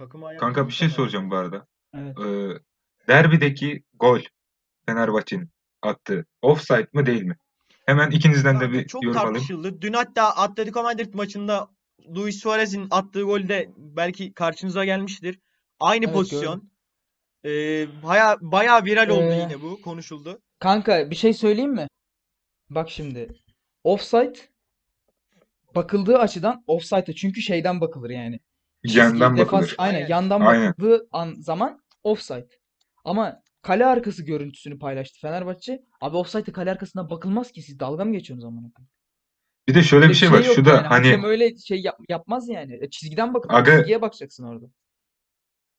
Takımı ayağa Kanka bir şey kaldırsana. soracağım bu arada. Evet. Ee, derbideki gol Fenerbahçe'nin attığı offside mı değil mi? Hemen ikinizden de Kanka bir çok yorum alayım. tartışıldı. Dün hatta Atletico Madrid maçında Luis Suarez'in attığı golde belki karşınıza gelmiştir. Aynı Evet, pozisyon. Ee, baya baya viral oldu Ee, yine bu. Konuşuldu. Kanka bir şey söyleyeyim mi? Bak şimdi. Offside bakıldığı açıdan offside'e çünkü şeyden bakılır yani. Yandan defans bakılır. aynen yandan Aynen. bakıldığı an, zaman offside. Ama kale arkası görüntüsünü paylaştı Fenerbahçe. Abi offside'e kale arkasına bakılmaz ki siz dalga mı geçiyorsunuz amına koyayım? Bir de şöyle Öyle bir şey var. şey yok Şu da yani. hani Hakem öyle şey yap- yapmaz yani. E, çizgiden bakın. Aga- Çizgiye bakacaksın orada.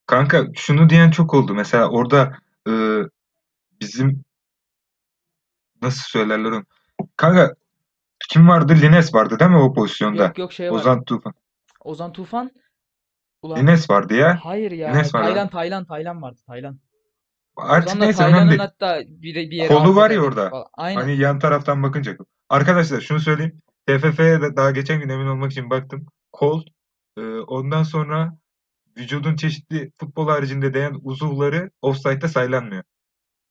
kanka şunu diyen çok oldu. Mesela orada e, bizim nasıl söylerler onu? Kanka kim vardı? Lines vardı değil mi o pozisyonda? Yok yok şey var. Ozan Tufan. Ozan Tufan. Ulan Lines vardı ya. hayır ya. Lines var lan. Taylan Taylan Taylan vardı. Taylan. Artık da neyse önemli Taylan'ın değil. hatta bir, bir yere Kolu var ya affederdik orada. falan. Aynen. Hani yan taraftan bakınca. Arkadaşlar şunu söyleyeyim. TFF'ye de daha geçen gün emin olmak için baktım. Kol, e, ondan sonra vücudun çeşitli futbol haricinde değen uzuvları offside'da saylanmıyor.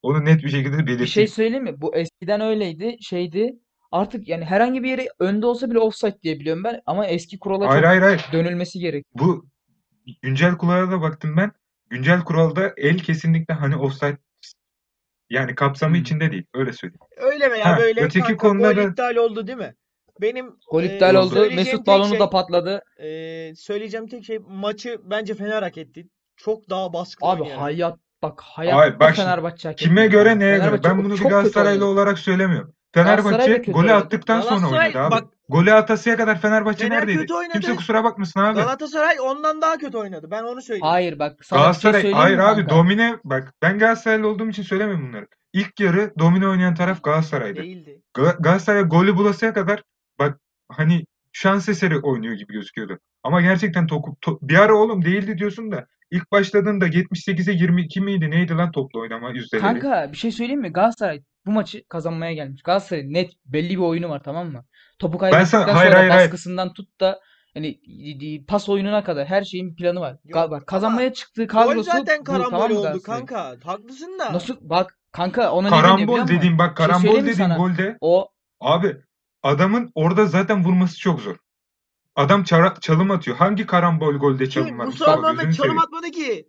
Onu net bir şekilde Bir şey belirteyim. söyleyeyim mi? Bu eskiden öyleydi, şeydi. Artık yani herhangi bir yere önde olsa bile offside diye biliyorum ben ama eski kurala Hayır çok hayır hayır. dönülmesi gerek. Bu güncel kurala da baktım ben. Güncel kuralda el kesinlikle hani offside yani kapsamı Hmm. içinde değil. Öyle söyleyeyim. Öyle veya Ha, böyle öteki kanka konuda gol da- iptal oldu değil mi? Benim Gol e, iptal oldu. Mesut balonu şey- da patladı. e, söyleyeceğim tek şey maçı bence Fener hak etti. Çok daha baskın Abi oynayarak. hayat bak Hayır, hayatta bak Fenerbahçe hak Kime göre neye göre? Ben bunu bir Galatasaraylı olarak söylemiyorum. Galatasaray da Fenerbahçe kötü golü oynadı. attıktan sonra Galatasaray oynadı abi. bak Golü atasıya kadar Fenerbahçe Fener neredeydi? kötü oynadı. Kimse kusura bakmasın abi. Galatasaray ondan daha kötü oynadı. Ben onu söyleyeyim. Hayır bak sana bir şey Galatasaray söyleyeyim hayır mi abi kanka? domine bak ben Galatasaraylı olduğum için söylemiyorum bunları. İlk yarı domine oynayan taraf Galatasaray'dı. Değildi. Ga- Galatasaray golü bulasıya kadar bak hani şans eseri oynuyor gibi gözüküyordu. Ama gerçekten topu to- bir ara oğlum değildi diyorsun da ilk başladığında 78'e 22 miydi neydi lan toplu oynama yüzdeleri? Kanka bir şey söyleyeyim mi? Galatasaray bu maçı kazanmaya gelmiş. Galatasaray net belli bir oyunu var tamam mı? Topu sana kaybettikten hayır sonra hayır hayır. baskısından tut da hani y- pas oyununa kadar her şeyin planı var. Yok, bak kazanmaya çıktığı Gol kadrosu zaten bu karambol tamam mı oldu Galatasaray'ın? kanka. Haklısın da. Nasıl bak kanka ona ne Karambol musun? dediğim bak şey karambol mi dediğim golde O abi adamın orada zaten vurması çok zor. Adam çara- çalım atıyor. Hangi karambol golde çalım var Mustafa gözünü çalım atmadı ki.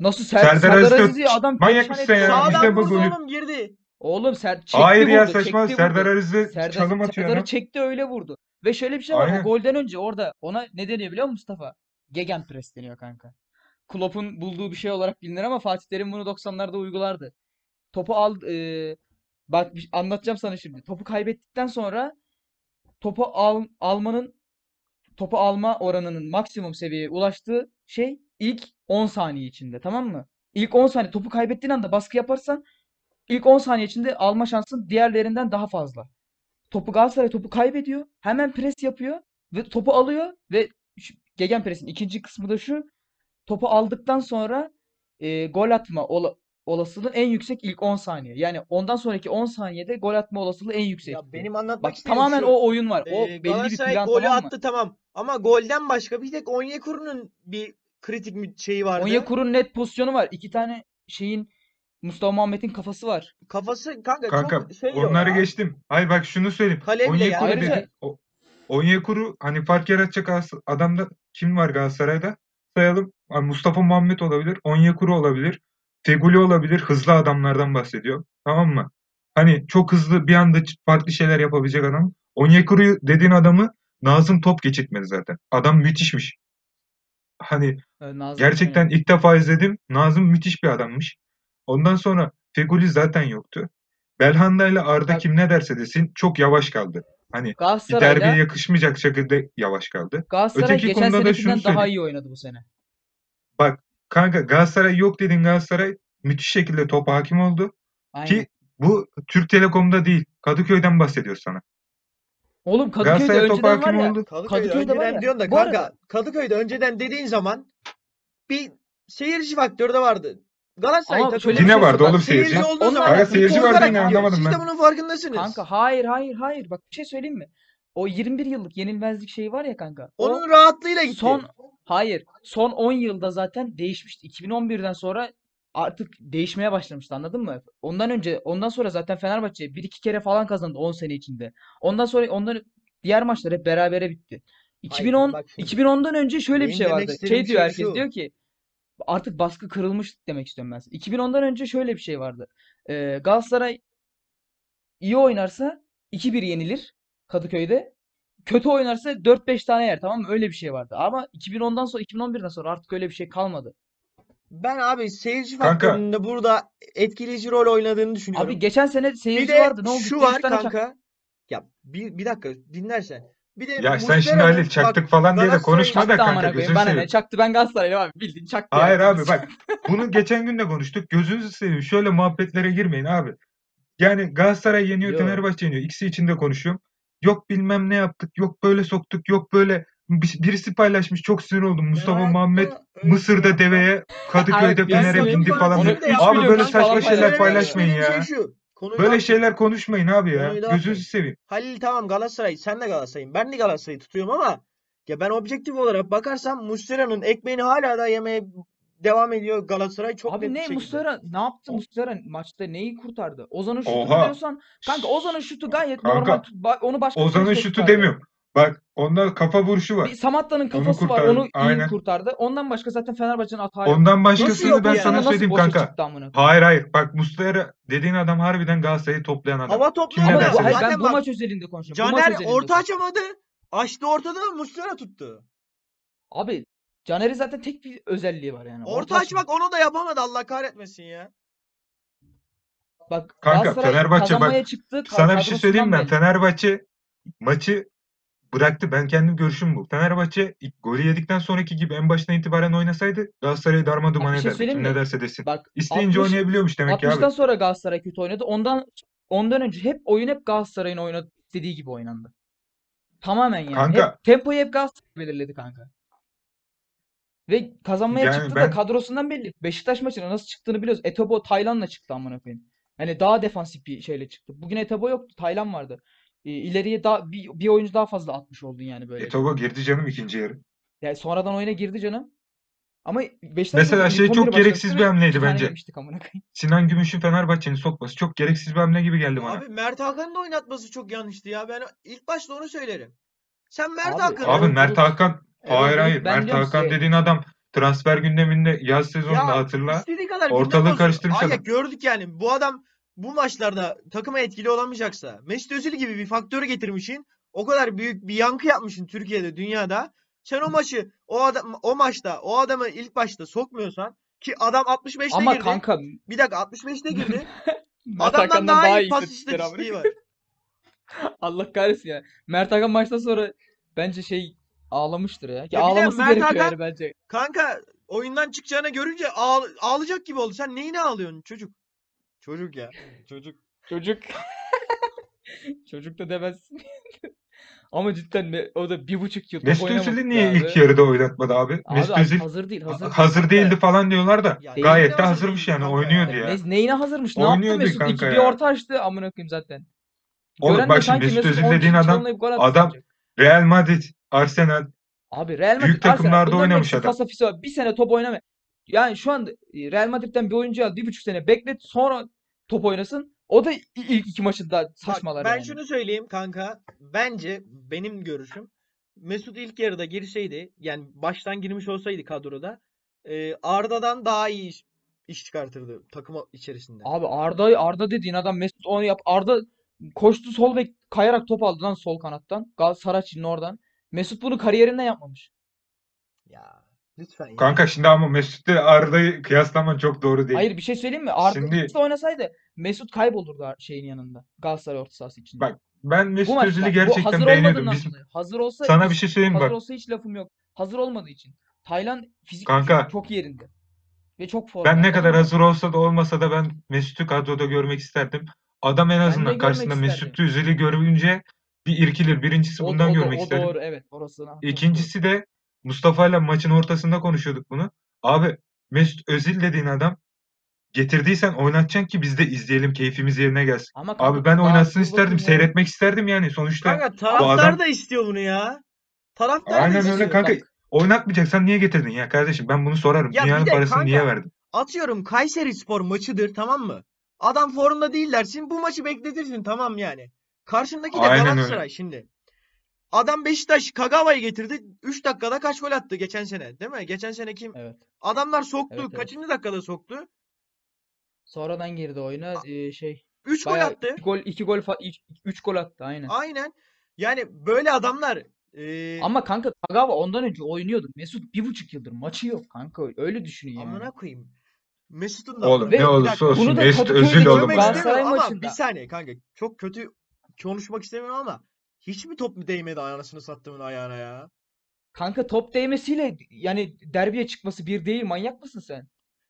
nasıl Ser Serdar Serdar Aziz'i adam Manyak perişan mısın etti ya? Sağdan bu vurdu golü- oğlum girdi. Oğlum ser çekti Hayır ya vurdu, saçma. çekti Serdar vurdu. Serdar, çalım atıyor Serdar'ı adam. çekti öyle vurdu. Ve şöyle bir şey var. Aynen. O golden önce orada ona ne deniyor biliyor musun Mustafa? Gegenpress deniyor kanka. Klopp'un bulduğu bir şey olarak bilinir ama Fatih Terim bunu 90'larda uygulardı. Topu al e, bak bir- anlatacağım sana şimdi. Topu kaybettikten sonra topu al, almanın topu alma oranının maksimum seviyeye ulaştığı şey ilk 10 saniye içinde tamam mı? İlk 10 saniye topu kaybettiğin anda baskı yaparsan ilk 10 saniye içinde alma şansın diğerlerinden daha fazla. Topu Galatasaray topu kaybediyor. Hemen pres yapıyor ve topu alıyor ve şu, gegenpress'in ikinci kısmı da şu. Topu aldıktan sonra e, gol atma ola, olasılığı en yüksek ilk 10 saniye. Yani ondan sonraki 10 saniyede gol atma olasılığı en yüksek. Ya benim anlatmak Bak tamamen şu. o oyun var. O Ee, belli bir plan golü tamam mı? attı tamam. Ama golden başka bir tek Onyekuru'nun bir kritik bir şeyi vardı. Onyekuru'nun net pozisyonu var. İki tane şeyin Mustafa Muhammed'in kafası var. Kafası kanka, Kanka çok şey yok onları ya. geçtim. Hayır bak şunu söyleyeyim. Kale bile Onyekuru dedi. Ayrıca- O- Onyekuru hani fark yaratacak as- adamda kim var Galatasaray'da? Sayalım. Mustafa Muhammed olabilir. Onyekuru olabilir. Feguli olabilir. Hızlı adamlardan bahsediyor. Tamam mı? Hani çok hızlı bir anda ç- farklı şeyler yapabilecek adam. Onyekuru dediğin adamı Nazım top geçirtmedi zaten. Adam müthişmiş. Hani Ee, Nazım Gerçekten Hikmet. ilk defa izledim. Nazım müthiş bir adammış. Ondan sonra Feguli zaten yoktu. Belhanda ile Arda Bak- kim ne derse desin çok yavaş kaldı. Hani bir derbiye yakışmayacak şekilde yavaş kaldı. Galatasaray Öteki geçen konuda da senekinden şunu daha söyleyeyim. iyi oynadı bu sene. Bak kanka Galatasaray yok dedin Galatasaray müthiş şekilde topa hakim oldu. Aynen. Ki bu Türk Telekom'da değil Kadıköy'den bahsediyor sana. Oğlum Kadıköy'de Galatasaray top önceden var hakimi ya. oldu. Kadıköy'de, Kadıköy'de var ya. diyorsun da Bu kanka arada- Kadıköy'de önceden dediğin zaman bir seyirci faktörü de vardı. Galatasaray Ama takımı şöyle Yine bir şey vardı bak, oğlum seyirci seyirci. olduğu zaman seyirci futbol vardı olarak yine gidiyor. anlamadım Siz de ben. bunun farkındasınız. Kanka hayır hayır hayır. Bak bir şey söyleyeyim mi? O 21 yıllık yenilmezlik şeyi var ya kanka. O Onun rahatlığıyla gitti. son hayır. Son 10 yılda zaten değişmişti. 2011'den sonra artık değişmeye başlamıştı anladın mı? Ondan önce ondan sonra zaten Fenerbahçe bir iki kere falan kazandı 10 sene içinde. Ondan sonra onların diğer maçlar hep berabere bitti. 2010 bak şimdi. 2010'dan önce şöyle bir Benim şey demek vardı. istediğim Şey diyor şey herkes şu. diyor ki artık baskı kırılmış demek istiyorum ben. 2010'dan önce şöyle bir şey vardı. Ee, Galatasaray iyi oynarsa 2-1 yenilir Kadıköy'de. Kötü oynarsa 4-5 tane yer tamam mı? Öyle bir şey vardı. Ama 2010'dan sonra 2011'den sonra artık öyle bir şey kalmadı. Ben abi seyirci Kanka. faktöründe burada etkileyici rol oynadığını düşünüyorum. Abi geçen sene bir seyirci de vardı. Ne oldu? şu var tane çak- kanka. Ya bir, bir dakika dinlersen. Bir de Ya sen şimdi Halil çaktık bak, falan diye de konuşma da kanka gözünü Bana ne? Çaktı ben Galatasaraylıyım abi. Bildiğin çaktı Hayır yani. abi bak bunu geçen gün de konuştuk. Gözünüzü seveyim. Şöyle muhabbetlere girmeyin abi. Yani Galatasaray yeniyor, Yo. Fenerbahçe yeniyor. İkisi için de konuşuyorum. Yok bilmem ne yaptık, yok böyle soktuk, yok böyle. Bir- Birisi paylaşmış çok sinir oldum. Mustafa hayatta Muhammed şey Mısır'da yapmam. deveye, Kadıköy'de Fener'e bindi falan. Onu üç Abi böyle saçma şeyler paylaşmayın Söylediğim ya. Şey şu. Konuyu Böyle şeyler konuşmayın abi ya. Konuyu dağıtmayın. Gözünüzü seveyim. Halil tamam Galatasaray, sen de Galatasaray'ın. Ben de Galatasaray'ı tutuyorum ama ya ben objektif olarak bakarsam Muslera'nın ekmeğini hala da yemeye devam ediyor Galatasaray çok Abi net bir ne. Muslera ne yaptı Muslera maçta neyi kurtardı? Ozan'ın şutu Oha. diyorsan kanka Ozan'ın şutu gayet Kanka, normal. Ba- Onu başka Ozan'ın şutu demiyorum. Bak onda kafa vuruşu var. Bir Samatta'nın kafası var. kurtardı, Onu iyi aynen. kurtardı. Ondan başka zaten Fenerbahçe'nin hata yok. Ondan Nasıl başkasını yok ben ya? sana Nasıl söyleyeyim boşa kanka. çıktı amına koyayım? Hayır hayır. Bak Muslera dediğin adam harbiden Galatasaray'ı toplayan adam. Hava ne Ama derse bu, hayır, ben zaten bu bak maç özelinde konuşuyorum. Bu maç Caner özelinde orta konuşuyorum. açamadı. Açtı ortada Muslera tuttu. Abi Caner'in zaten tek bir özelliği var yani. Orta açmak onu da yapamadı Allah kahretmesin ya. Bak Kanka, Galatasaray Fenerbahçe bak, kazanmaya çıktı. Sana bir şey söyleyeyim mi? belli. Fenerbahçe maçı bıraktı. Ben kendim görüşüm bu. Fenerbahçe golü yedikten sonraki gibi en baştan itibaren oynasaydı Galatasaray'ı darmadağın Bak bir şey ne derse desin. Bak İsteyince 60 oynayabiliyormuş demek ki 60'tan abi. sonra Galatasaray kötü oynadı. Ondan ondan önce hep oyun hep Galatasaray'ın oynadığı istediği gibi oynandı. Tamamen yani. Kanka- Hep tempoyu hep Galatasaray belirledi kanka. Ve kazanmaya Yani çıktı da ben- kadrosundan belli. Beşiktaş maçına nasıl çıktığını biliyoruz. Etobo Taylan'la çıktı amına koyayım. Yani daha defansif bir şeyle çıktı. Bugün Etobo yoktu. Taylan vardı. Ee, ileriye daha bir, bir oyuncu daha fazla atmış oldun yani böyle. Etobo girdi canım ikinci yarı. Yani sonradan oyuna girdi canım. Ama Beşiktaş Mesela şey çok 11'i gereksiz bir hamleydi bence. yemiştik amına koyayım. Sinan Gümüş'ün Fenerbahçe'nin sokması çok gereksiz bir hamle gibi geldi bana. Abi Mert Hakan'ın da oynatması çok yanlıştı ya. Ben ilk başta onu söylerim. Sen Mert Abi- Hakan'ı Abi Mert. Hakan Evet, hayır evet, hayır ben Mert Hakan size. dediğin adam transfer gündeminde yaz sezonunda Ya hatırla. kadar Ortalığı karıştırmış Ay ya adam. gördük yani. Bu adam bu maçlarda takıma etkili olamayacaksa Mesut Özil gibi bir faktörü getirmişsin. O kadar büyük bir yankı yapmışsın Türkiye'de, dünyada. Sen o maçı o adam o maçta o adamı ilk başta sokmuyorsan ki adam 65'te Ama girdi. kanka Bir dakika 65'te girdi. Adamdan daha, daha iyi pas istatistiği var. Allah kahretsin ya. Mert Hakan maçtan sonra bence şey ağlamıştır ya. Ki Ya de ağlaması Mert gerekiyor Hakan- yani bence. Kanka oyundan çıkacağını görünce ağ- ağlayacak gibi oldu. Sen neyine ağlıyorsun çocuk? Çocuk ya. Çocuk. Çocuk. Çocuk da demezsin. Ama cidden ne- o da bir buçuk yıl Mesut Özil'i niye abi. ilk yarıda oynatmadı abi? Abi Mesut Özil hazır değil, hazır hazır değildi falan diyorlar da Ya gayet de hazır hazırmış yani oynuyordu ya? ya. Ne, neyine hazırmış? Ne Oynuyordu yaptı Mesut? kanka İki, bir ya. orta açtı amına koyayım zaten. Oğlum Gören bak şimdi sanki Mesut Mesut Özil 10 dediğin adam adam. Real Madrid, Arsenal Abi Real Madrid, büyük takımlarda Arsenal oynamış adam. var. Bir sene top oynama. Yani şu anda e, Real Madrid'den bir oyuncu al bir buçuk sene beklet sonra top oynasın. O da ilk iki maçında Bak, saçmalar ben yani. şunu söyleyeyim kanka. Bence benim görüşüm Mesut ilk yarıda girseydi yani baştan girmiş olsaydı kadroda e, Arda'dan daha iyi iş, iş çıkartırdı takım içerisinde. Abi Arda Arda dediğin adam Mesut onu yap. Arda koştu sol bek kayarak top aldı lan sol kanattan. Galatasaray'ın oradan. Mesut bunu kariyerinde yapmamış. Ya lütfen ya. Kanka şimdi ama Mesut'la Arda'yı kıyaslaman çok doğru değil. Hayır bir şey söyleyeyim mi? Arda Şimdi- de oynasaydı Mesut kaybolurdu şeyin yanında. Galatasaray orta sahası içinde. Bak, Ben Bu Mesut Özil'i bu gerçekten hazır beğeniyordum. Bizim. Hazır olsa sana bir hiç- şey söyleyeyim hazır bak. olsa hiç lafım yok. Hazır olmadığı için. Taylan fizik Kanka, çok yerinde. Ve çok form. Ben ne kadar hazır olsa da olmasa da ben Mesut'u kadroda görmek isterdim. Adam en azından karşısında isterdim. Mesut Özil'i görünce bir irkilir. Birincisi O, bundan o, görmek o isterim. doğru evet doğru. İkincisi de Mustafa ile maçın ortasında konuşuyorduk bunu. Abi Mesut Özil dediğin adam getirdiysen oynatacaksın ki biz de izleyelim keyfimiz yerine gelsin. Ama kanka Abi ben oynatsın isterdim. Seyretmek isterdim yani sonuçta. Kanka taraftar adam- da istiyor bunu ya. Taraftar da Aynen öyle istiyor. kanka. Bak. Oynatmayacaksan niye getirdin ya kardeşim? Ben bunu sorarım. Ya bir Dünyanın de parasını niye kanka, verdin? Atıyorum Kayserispor maçıdır tamam mı? Adam formda değil dersin. Bu maçı bekletirsin tamam yani. Karşındaki de Aynen öyle. Galatasaray şimdi. Adam Beşiktaş Kagawa'yı getirdi. 3 dakikada kaç gol attı geçen sene değil mi? Geçen sene kim? Evet. Adamlar soktu. Evet, evet. Kaçıncı dakikada soktu? Sonradan girdi oyuna ee, şey 3 gol attı. iki gol iki gol 3 gol attı aynen. Aynen. Yani böyle adamlar e, Ama kanka Kagawa ondan önce oynuyordu. Mesut bir buçuk yıldır maçı yok kanka. Öyle düşün yani. amına koyayım. Mesut'un da Oğlum ne olursa olsun bunu da Mesut Özil oğlum. Ama maçında. bir saniye kanka. Çok kötü konuşmak istemiyorum ama hiç mi top mu değmedi anasını sattığımın ayağına ya? Kanka top değmesiyle yani derbiye çıkması bir değil. Manyak mısın sen?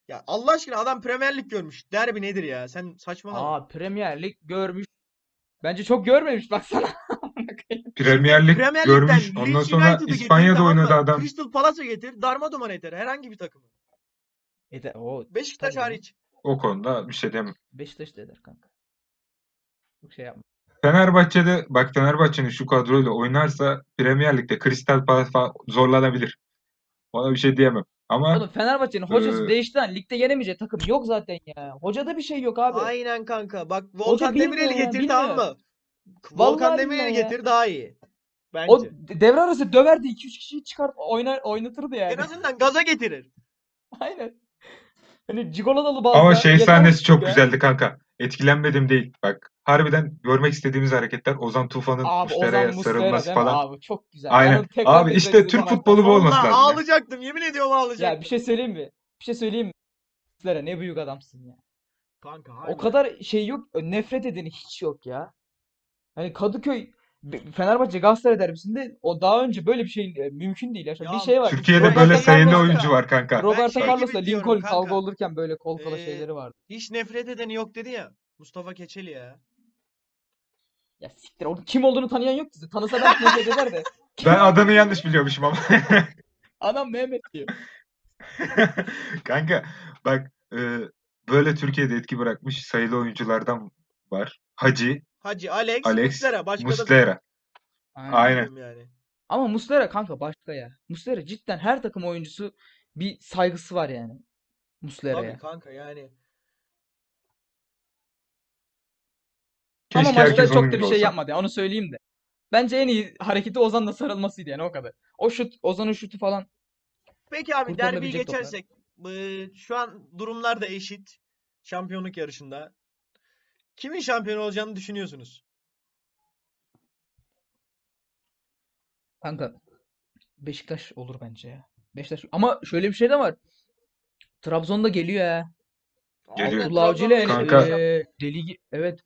Ya Allah aşkına adam Premier Lig görmüş. Derbi nedir ya? Sen saçmalama. Aa Premier Lig görmüş. Bence çok görmemiş baksana. Premier Lig Premier görmüş. Lig'den Ondan Leeds sonra United'ı getir, İspanya'da tamam mı? oynadı adam. Crystal Palace'a getir. Darmadağın eder herhangi bir takımı. E de, o Beşiktaş Tabii hariç. O konuda bir şey demem. Beşiktaş da eder kanka. Çok şey yapma. Fenerbahçe'de bak Fenerbahçe'nin şu kadroyla oynarsa Premier Lig'de Crystal Palace falan zorlanabilir. Ona bir şey diyemem. Ama Oğlum Fenerbahçe'nin hocası Ee, değişti lan. Ligde yenemeyecek takım yok zaten ya. Hocada bir şey yok abi. Aynen kanka. Bak Volkan Demirel'i getir tamam bilmiyor. mı? Volkan Demirel'i getir daha iyi. Bence. O devre arası döverdi 2-3 kişiyi çıkart oynar oynatırdı yani. En azından gaza getirir. Aynen. Hani Cigoladalı bazı ama şey sahnesi çok ya. güzeldi kanka. Etkilenmedim değil. Bak harbiden görmek istediğimiz hareketler Ozan Tufan'ın Abi Muslera sarılması değil mi? falan. Abi çok güzel. Aynen. onu tekrar Abi tekrar işte Türk futbolu bu olması Vallahi lazım. ya. ağlayacaktım. Yemin ediyorum ağlayacaktım. Ya bir şey söyleyeyim mi? Bir şey söyleyeyim mi? Muslera ne büyük adamsın ya. Kanka O harbiden. kadar şey yok. Nefret edeni hiç yok ya. Hani Kadıköy Fenerbahçe Galatasaray derbisinde o daha önce böyle bir şey e, mümkün değil. Ya. Ya bir şey var. Türkiye'de Roberto böyle sayılı Carlos'la- oyuncu var kanka. Roberto şey gibi Carlos'la diyorum Lincoln kanka. kavga olurken böyle kol kola Ee, şeyleri vardı. Hiç nefret edeni yok dedi ya. Mustafa Keçeli ya. Ya siktir onun kim olduğunu tanıyan yok ki. Tanısa belki nefret eder de. Ben adını yanlış biliyormuşum ama. Adam Mehmet diyor. Kanka bak e, böyle Türkiye'de etki bırakmış sayılı oyunculardan var. Hacı, Hacı, Alex, Alex, Muslera. Başka da Muslera. Aynen. bilmiyorum yani. Ama Muslera kanka başka ya. Muslera cidden her takım oyuncusu bir saygısı var yani. Muslera'ya. Tabii kanka yani. Ama Keşke maçta herkes çok onun da gibi bir şey olsa. yapmadı ya onu söyleyeyim de. Bence en iyi hareketi Ozan'la sarılmasıydı yani o kadar. O şut, Ozan'ın şutu falan. Peki abi derbiyi Kurtarılabilecek toplar. geçersek. Şu an durumlar da eşit. Şampiyonluk yarışında. Kimin şampiyon olacağını düşünüyorsunuz? Kanka Beşiktaş olur bence ya. Beşiktaş ama şöyle bir şey de var. Trabzon'da geliyor ya. Geliyor. Abdullah Avcı ile Kanka. eee, deli gi- evet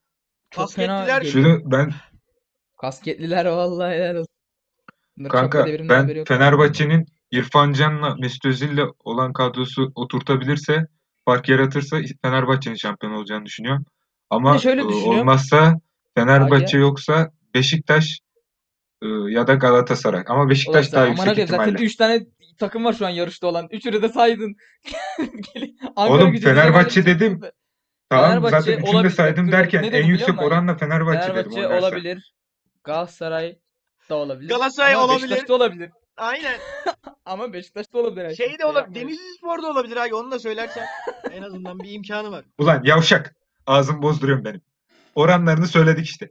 çok fena Kasketliler geliyor. Şunu ben Kasketliler vallahi helal olsun. Bunların kanka şapka devriminin haberi ben yok. Fenerbahçe'nin İrfan Can'la Mesut Özil'le olan kadrosu oturtabilirse fark yaratırsa Fenerbahçe'nin şampiyon olacağını düşünüyorum. Ama şöyle e, düşünüyorum. olmazsa Fenerbahçe Hayır. yoksa Beşiktaş e, ya da Galatasaray. Ama Beşiktaş Ulan daha yüksek koyayım zaten ihtimalle. 3 tane takım var şu an yarışta olan. Üçünü de saydın. Ankara Oğlum gücü Fenerbahçe dedim. De. Tamam Fenerbahçe zaten üçünü de olabilir. saydım Dur, derken ne en biliyor yüksek musun? oranla Fenerbahçe dedim Fenerbahçe oynarsa. olabilir. Galatasaray da olabilir. Galatasaray Ama olabilir. Beşiktaş da olabilir. Aynen. Ama Beşiktaş da olabilir. yani. Şey de olabilir. yapmayın. Denizli Spor da olabilir abi. Onu da söylersen en azından bir imkanı var. Ulan yavşak. Ağzımı bozduruyorum benim. Oranlarını söyledik işte.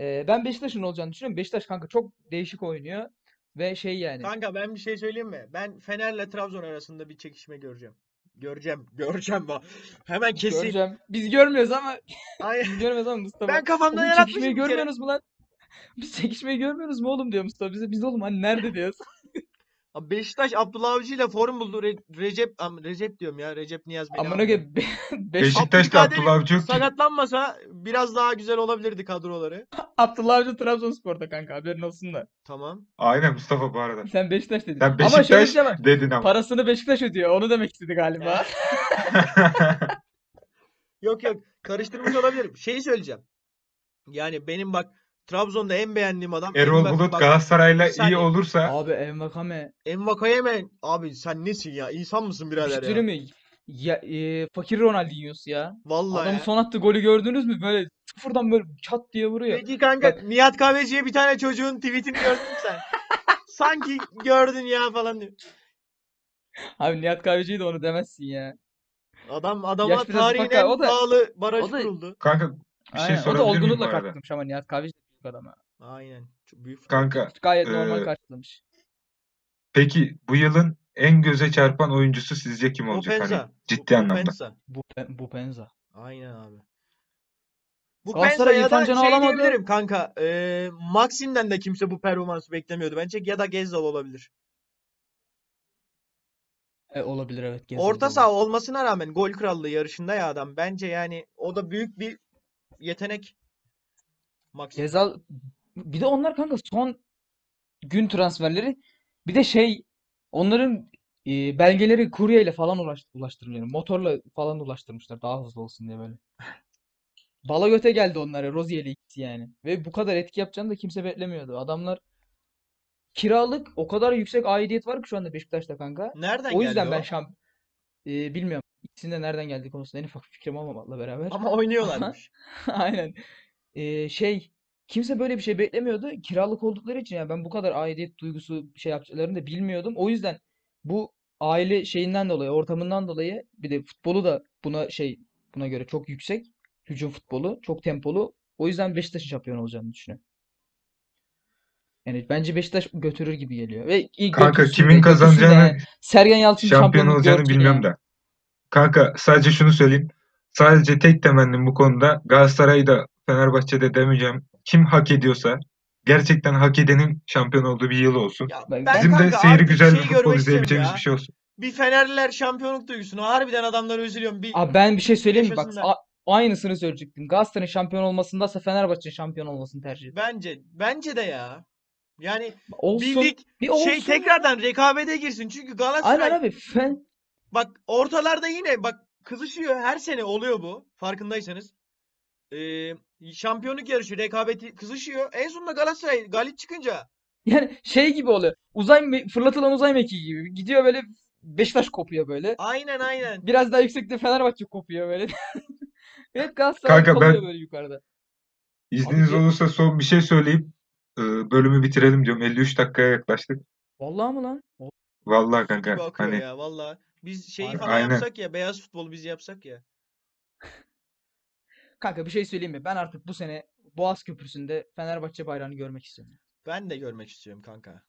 Ee, ben Beşiktaş'ın olacağını düşünüyorum. Beşiktaş kanka çok değişik oynuyor. Ve şey yani. Kanka ben bir şey söyleyeyim mi? Ben Fener'le Trabzon arasında bir çekişme göreceğim. Göreceğim. Göreceğim bak. Hemen kesin. Göreceğim. Biz görmüyoruz ama Aynen. biz görmüyoruz ama Mustafa. Ben kafamdan yaratmışım çekişmeyi görmüyorsunuz mu lan? Biz çekişmeyi görmüyoruz mu oğlum diyor Mustafa. Bize biz oğlum hani nerede diyoruz. Abi Beşiktaş Abdullah Avcı ile form buldu. Re- Recep am, Recep diyorum ya. Recep Niyaz beni Amına koyayım. Be- Beş... Beşiktaş'ta Abdülkadir Abdullah Avcı yok ki. Sakatlanmasa biraz daha güzel olabilirdi kadroları. Abdullah Avcı Trabzonspor'da kanka haberin olsun da. Tamam. Aynen Mustafa bu arada. Sen Beşiktaş dedin. Sen Ama şöyle bir Beşiktaş şey var. dedin ama. Parasını Beşiktaş ödüyor. Onu demek istedi galiba. Yok yok. Karıştırmış olabilirim. Şeyi söyleyeceğim. Yani benim bak Trabzon'da en beğendiğim adam Erol Bulut bak, Galatasaray'la bir iyi olursa Abi Envakame Envakayeme abi sen nesin ya? İnsan mısın bir birader ya? mi? Ya, e, fakir Ronaldinho'su ya. Vallahi Adamın ya. son attığı golü gördünüz mü? Böyle sıfırdan böyle çat diye vuruyor. Peki kanka Bak- Nihat Kahveci'ye bir tane çocuğun tweetini gördün mü sen? Sanki gördün ya falan diyor. Abi Nihat Kahveci'yi de onu demezsin ya. Adam adama Yaş tarihin en o da- pahalı barajı o da- kuruldu. kanka bir şey Aynen. O da sorabilir miyim bu olgunlukla arada? karşılamış ama Nihat Kahveci ha. Aynen. Çok büyük Kanka Gayet normal karşılamış. peki bu yılın en göze çarpan oyuncusu sizce kim olacak? Hani Bopenza. ciddi anlamda. Bopenza. Bu, bu Penza. Aynen abi. Bu Galatasaray Penza ya da şey alamadı. diyebilirim kanka. E, Maxim'den de kimse bu performansı beklemiyordu bence ya da Gezzal olabilir. E, olabilir evet. Gezal Orta saha olmasına rağmen gol krallığı yarışında ya adam. Bence yani o da büyük bir yetenek. Maxim. Gezal bir de onlar kanka son gün transferleri bir de şey onların e, belgeleri kuryeyle falan ulaş, ulaştırılıyor. Motorla falan ulaştırmışlar daha hızlı olsun diye böyle. Bala göte geldi onlara Rozier'le ikisi yani. Ve bu kadar etki yapacağını da kimse beklemiyordu. Adamlar kiralık o kadar yüksek aidiyet var ki şu anda Beşiktaş'ta kanka. Nereden O yüzden geldi ben o? şamp e, bilmiyorum. İkisinin de nereden geldiği konusunda en ufak fikrim olmamakla beraber. Ama oynuyorlarmış. Aynen. Ee, şey kimse böyle bir şey beklemiyordu. Kiralık oldukları için yani ben bu kadar aidiyet duygusu şey yapacaklarını da bilmiyordum. O yüzden bu aile şeyinden dolayı, ortamından dolayı bir de futbolu da buna şey buna göre çok yüksek. Hücum futbolu, çok tempolu. O yüzden Beşiktaş'ın şampiyon olacağını düşünüyorum. Yani bence Beşiktaş götürür gibi geliyor. Ve iyi Kanka de, kimin de kazanacağını yani. Sergen Yalçın şampiyon olacağını bilmiyorum yani. da. Kanka sadece şunu söyleyeyim. Sadece tek temennim bu konuda Galatasaray'da Fenerbahçe'de demeyeceğim. Kim hak ediyorsa gerçekten hak edenin şampiyon olduğu bir yıl olsun. Ya Ben- ben Bizim de kanka seyri güzel bir şey futbol görmek istiyorum izleyebileceğimiz bir şey olsun. Bir Fenerliler şampiyonluk duygusunu harbiden adamlara üzülüyorum. Bir Abi ben bir şey söyleyeyim mi? Bak aynısını söyleyecektim. Galatasaray'ın şampiyon olmasındansa Fenerbahçe'nin şampiyon olmasını tercih ediyorum. bence bence de ya. Yani Olsun. bildik Bir şey olsun ya. tekrardan rekabete girsin. Çünkü Aynen Galatasaray abi. Fen bak ortalarda yine bak kızışıyor. Her sene oluyor bu. Farkındaysanız. Ee, şampiyonluk yarışı rekabeti kızışıyor. En sonunda Galatasaray galip çıkınca yani şey gibi oluyor. Uzay me- fırlatılan uzay mekiği gibi. Gidiyor böyle Beşiktaş kopuyor böyle. aynen aynen. Biraz daha yüksekte Fenerbahçe kopuyor böyle. Hep Galatasaray Kanka kalıyor ben- böyle yukarıda. İzniniz Abi- olursa son bir şey söyleyip e, bölümü bitirelim diyorum. 53 dakikaya yaklaştık. Vallahi mı lan? Vallahi kanka hani ya valla. Biz şeyi falan Aynen. yapsak ya beyaz futbolu biz yapsak ya. Kanka bir şey söyleyeyim mi? Ben artık bu sene Boğaz Köprüsü'nde Fenerbahçe bayrağını görmek istiyorum. Ben de görmek istiyorum kanka.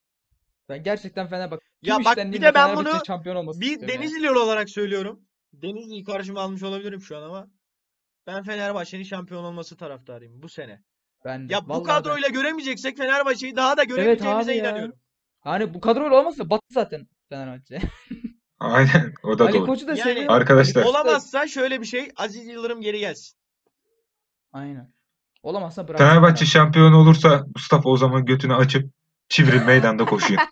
Ben gerçekten Fenerbahçe Ya bak bir de ben Fenerbahçe bunu şampiyon olmasını bir yani. Denizli olarak söylüyorum. Denizli'yi karşıma almış olabilirim şu an ama ben Fenerbahçe'nin şampiyon olması taraftarıyım bu sene. Ben de. Ya bu Vallahi ben- kadroyla göremeyeceksek Fenerbahçe'yi daha da göremeyeceğimize ya. inanıyorum. Hani bu kadroyla olmazsa battı zaten Fenerbahçe. aynen o da Ali doğru. Koç'u da Yani- seviyorum. Arkadaşlar- Olamazsa şöyle bir şey Aziz Yıldırım geri gelsin. Aynen. Olamazsa bıraksın Fenerbahçe şampiyon olursa Mustafa o zaman götünü açıp çivril meydanda koşuyor.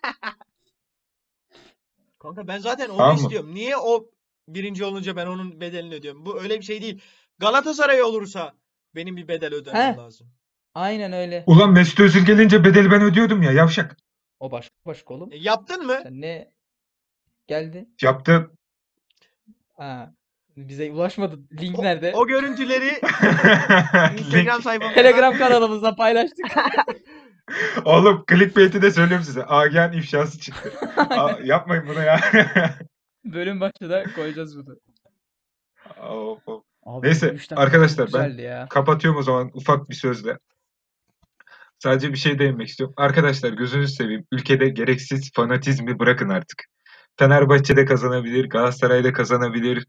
Kanka ben zaten onu Tamam mı? istiyorum. Niye o birinci olunca ben onun bedelini ödüyorum? Bu öyle bir şey değil. Galatasaray olursa benim bir bedel ödemem He. lazım. Aynen öyle. Ulan Mesut Özil gelince bedeli ben ödüyordum ya yavşak. O başka başka oğlum. E, yaptın mı? Sen ne geldi? Yaptı. Ha. Bize ulaşmadı. Link O, nerede? o görüntüleri Instagram sayfamızda Telegram kanalımızdan paylaştık. Oğlum clickbait'i de söylüyorum size. Agen ifşası çıktı. Aa, yapmayın bunu ya. Bölüm başında koyacağız bunu. Of, of. Abi Neyse, arkadaşlar, ben- ya. Kapatıyorum o zaman ufak bir sözle. Sadece bir şey değinmek istiyorum. Arkadaşlar gözünüzü seveyim. Ülkede gereksiz fanatizmi bırakın artık. Fenerbahçe'de kazanabilir, Galatasaray'da kazanabilir,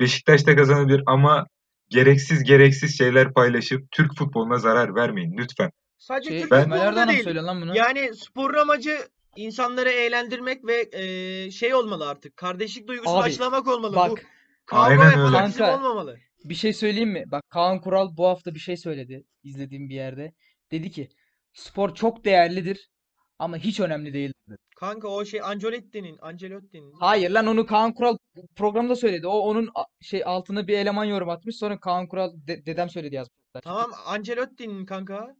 Beşiktaş'ta kazanabilir ama gereksiz gereksiz şeyler paylaşıp Türk futboluna zarar vermeyin lütfen. sadece Şey, Türk Ben- İsmail futbolunda Erdoğan'a mı değil. söylüyorsun lan bunu? Yani sporun amacı insanları eğlendirmek ve e, şey olmalı artık. Kardeşlik duygusunu Abi, aşılamak olmalı. Bu Bak kavga Aynen ve öyle. fanatizm Kanka, olmamalı. bir şey söyleyeyim mi? Bak Kaan Kural bu hafta bir şey söyledi. izlediğim bir yerde. Dedi ki spor çok değerlidir ama hiç önemli değildir. Kanka o şey Ancelotti'nin, Ancelotti'nin. Hayır lan onu Kaan Kural programda söyledi. O onun a- şey altına bir eleman yorum atmış. Sonra Kaan Kural de- dedem söyledi yazmışlar. Tamam Ancelotti'nin kanka.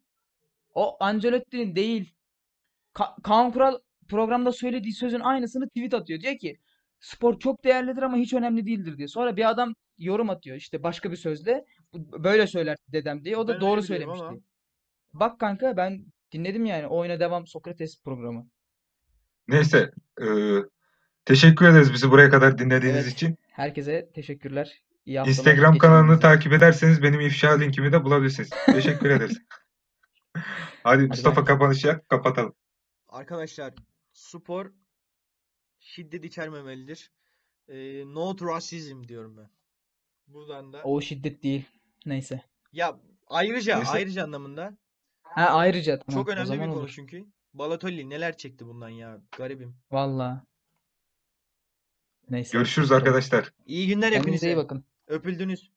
O Ancelotti'nin değil. Ka- Kaan Kural programda söylediği sözün aynısını tweet atıyor. Diyor ki spor çok değerlidir ama hiç önemli değildir diyor. Sonra bir adam yorum atıyor işte başka bir sözle. Bu- Böyle söyler dedem diye. O da Ben doğru biliyorum ama. söylemişti. Bak kanka ben dinledim yani. Oyuna devam Sokrates programı. Neyse. e, teşekkür ederiz bizi buraya kadar dinlediğiniz Evet. için. Herkese teşekkürler. İyi haftalar Instagram kanalını takip ederseniz benim ifşa linkimi de bulabilirsiniz. Teşekkür ederiz. Hadi Mustafa bay. kapanış yap, kapatalım. Arkadaşlar spor şiddet içermemelidir. Ee, no to racism diyorum ben. Buradan da. O şiddet değil. Neyse. Ya ayrıca Neyse. ayrıca anlamında Ha ayrıca tamam. çok O önemli bir zaman konu olur. çünkü. Balotelli neler çekti bundan ya. Garibim. Valla. Neyse. Görüşürüz arkadaşlar. İyi günler Kendinize iyi hepinize. bakın. Öpüldünüz.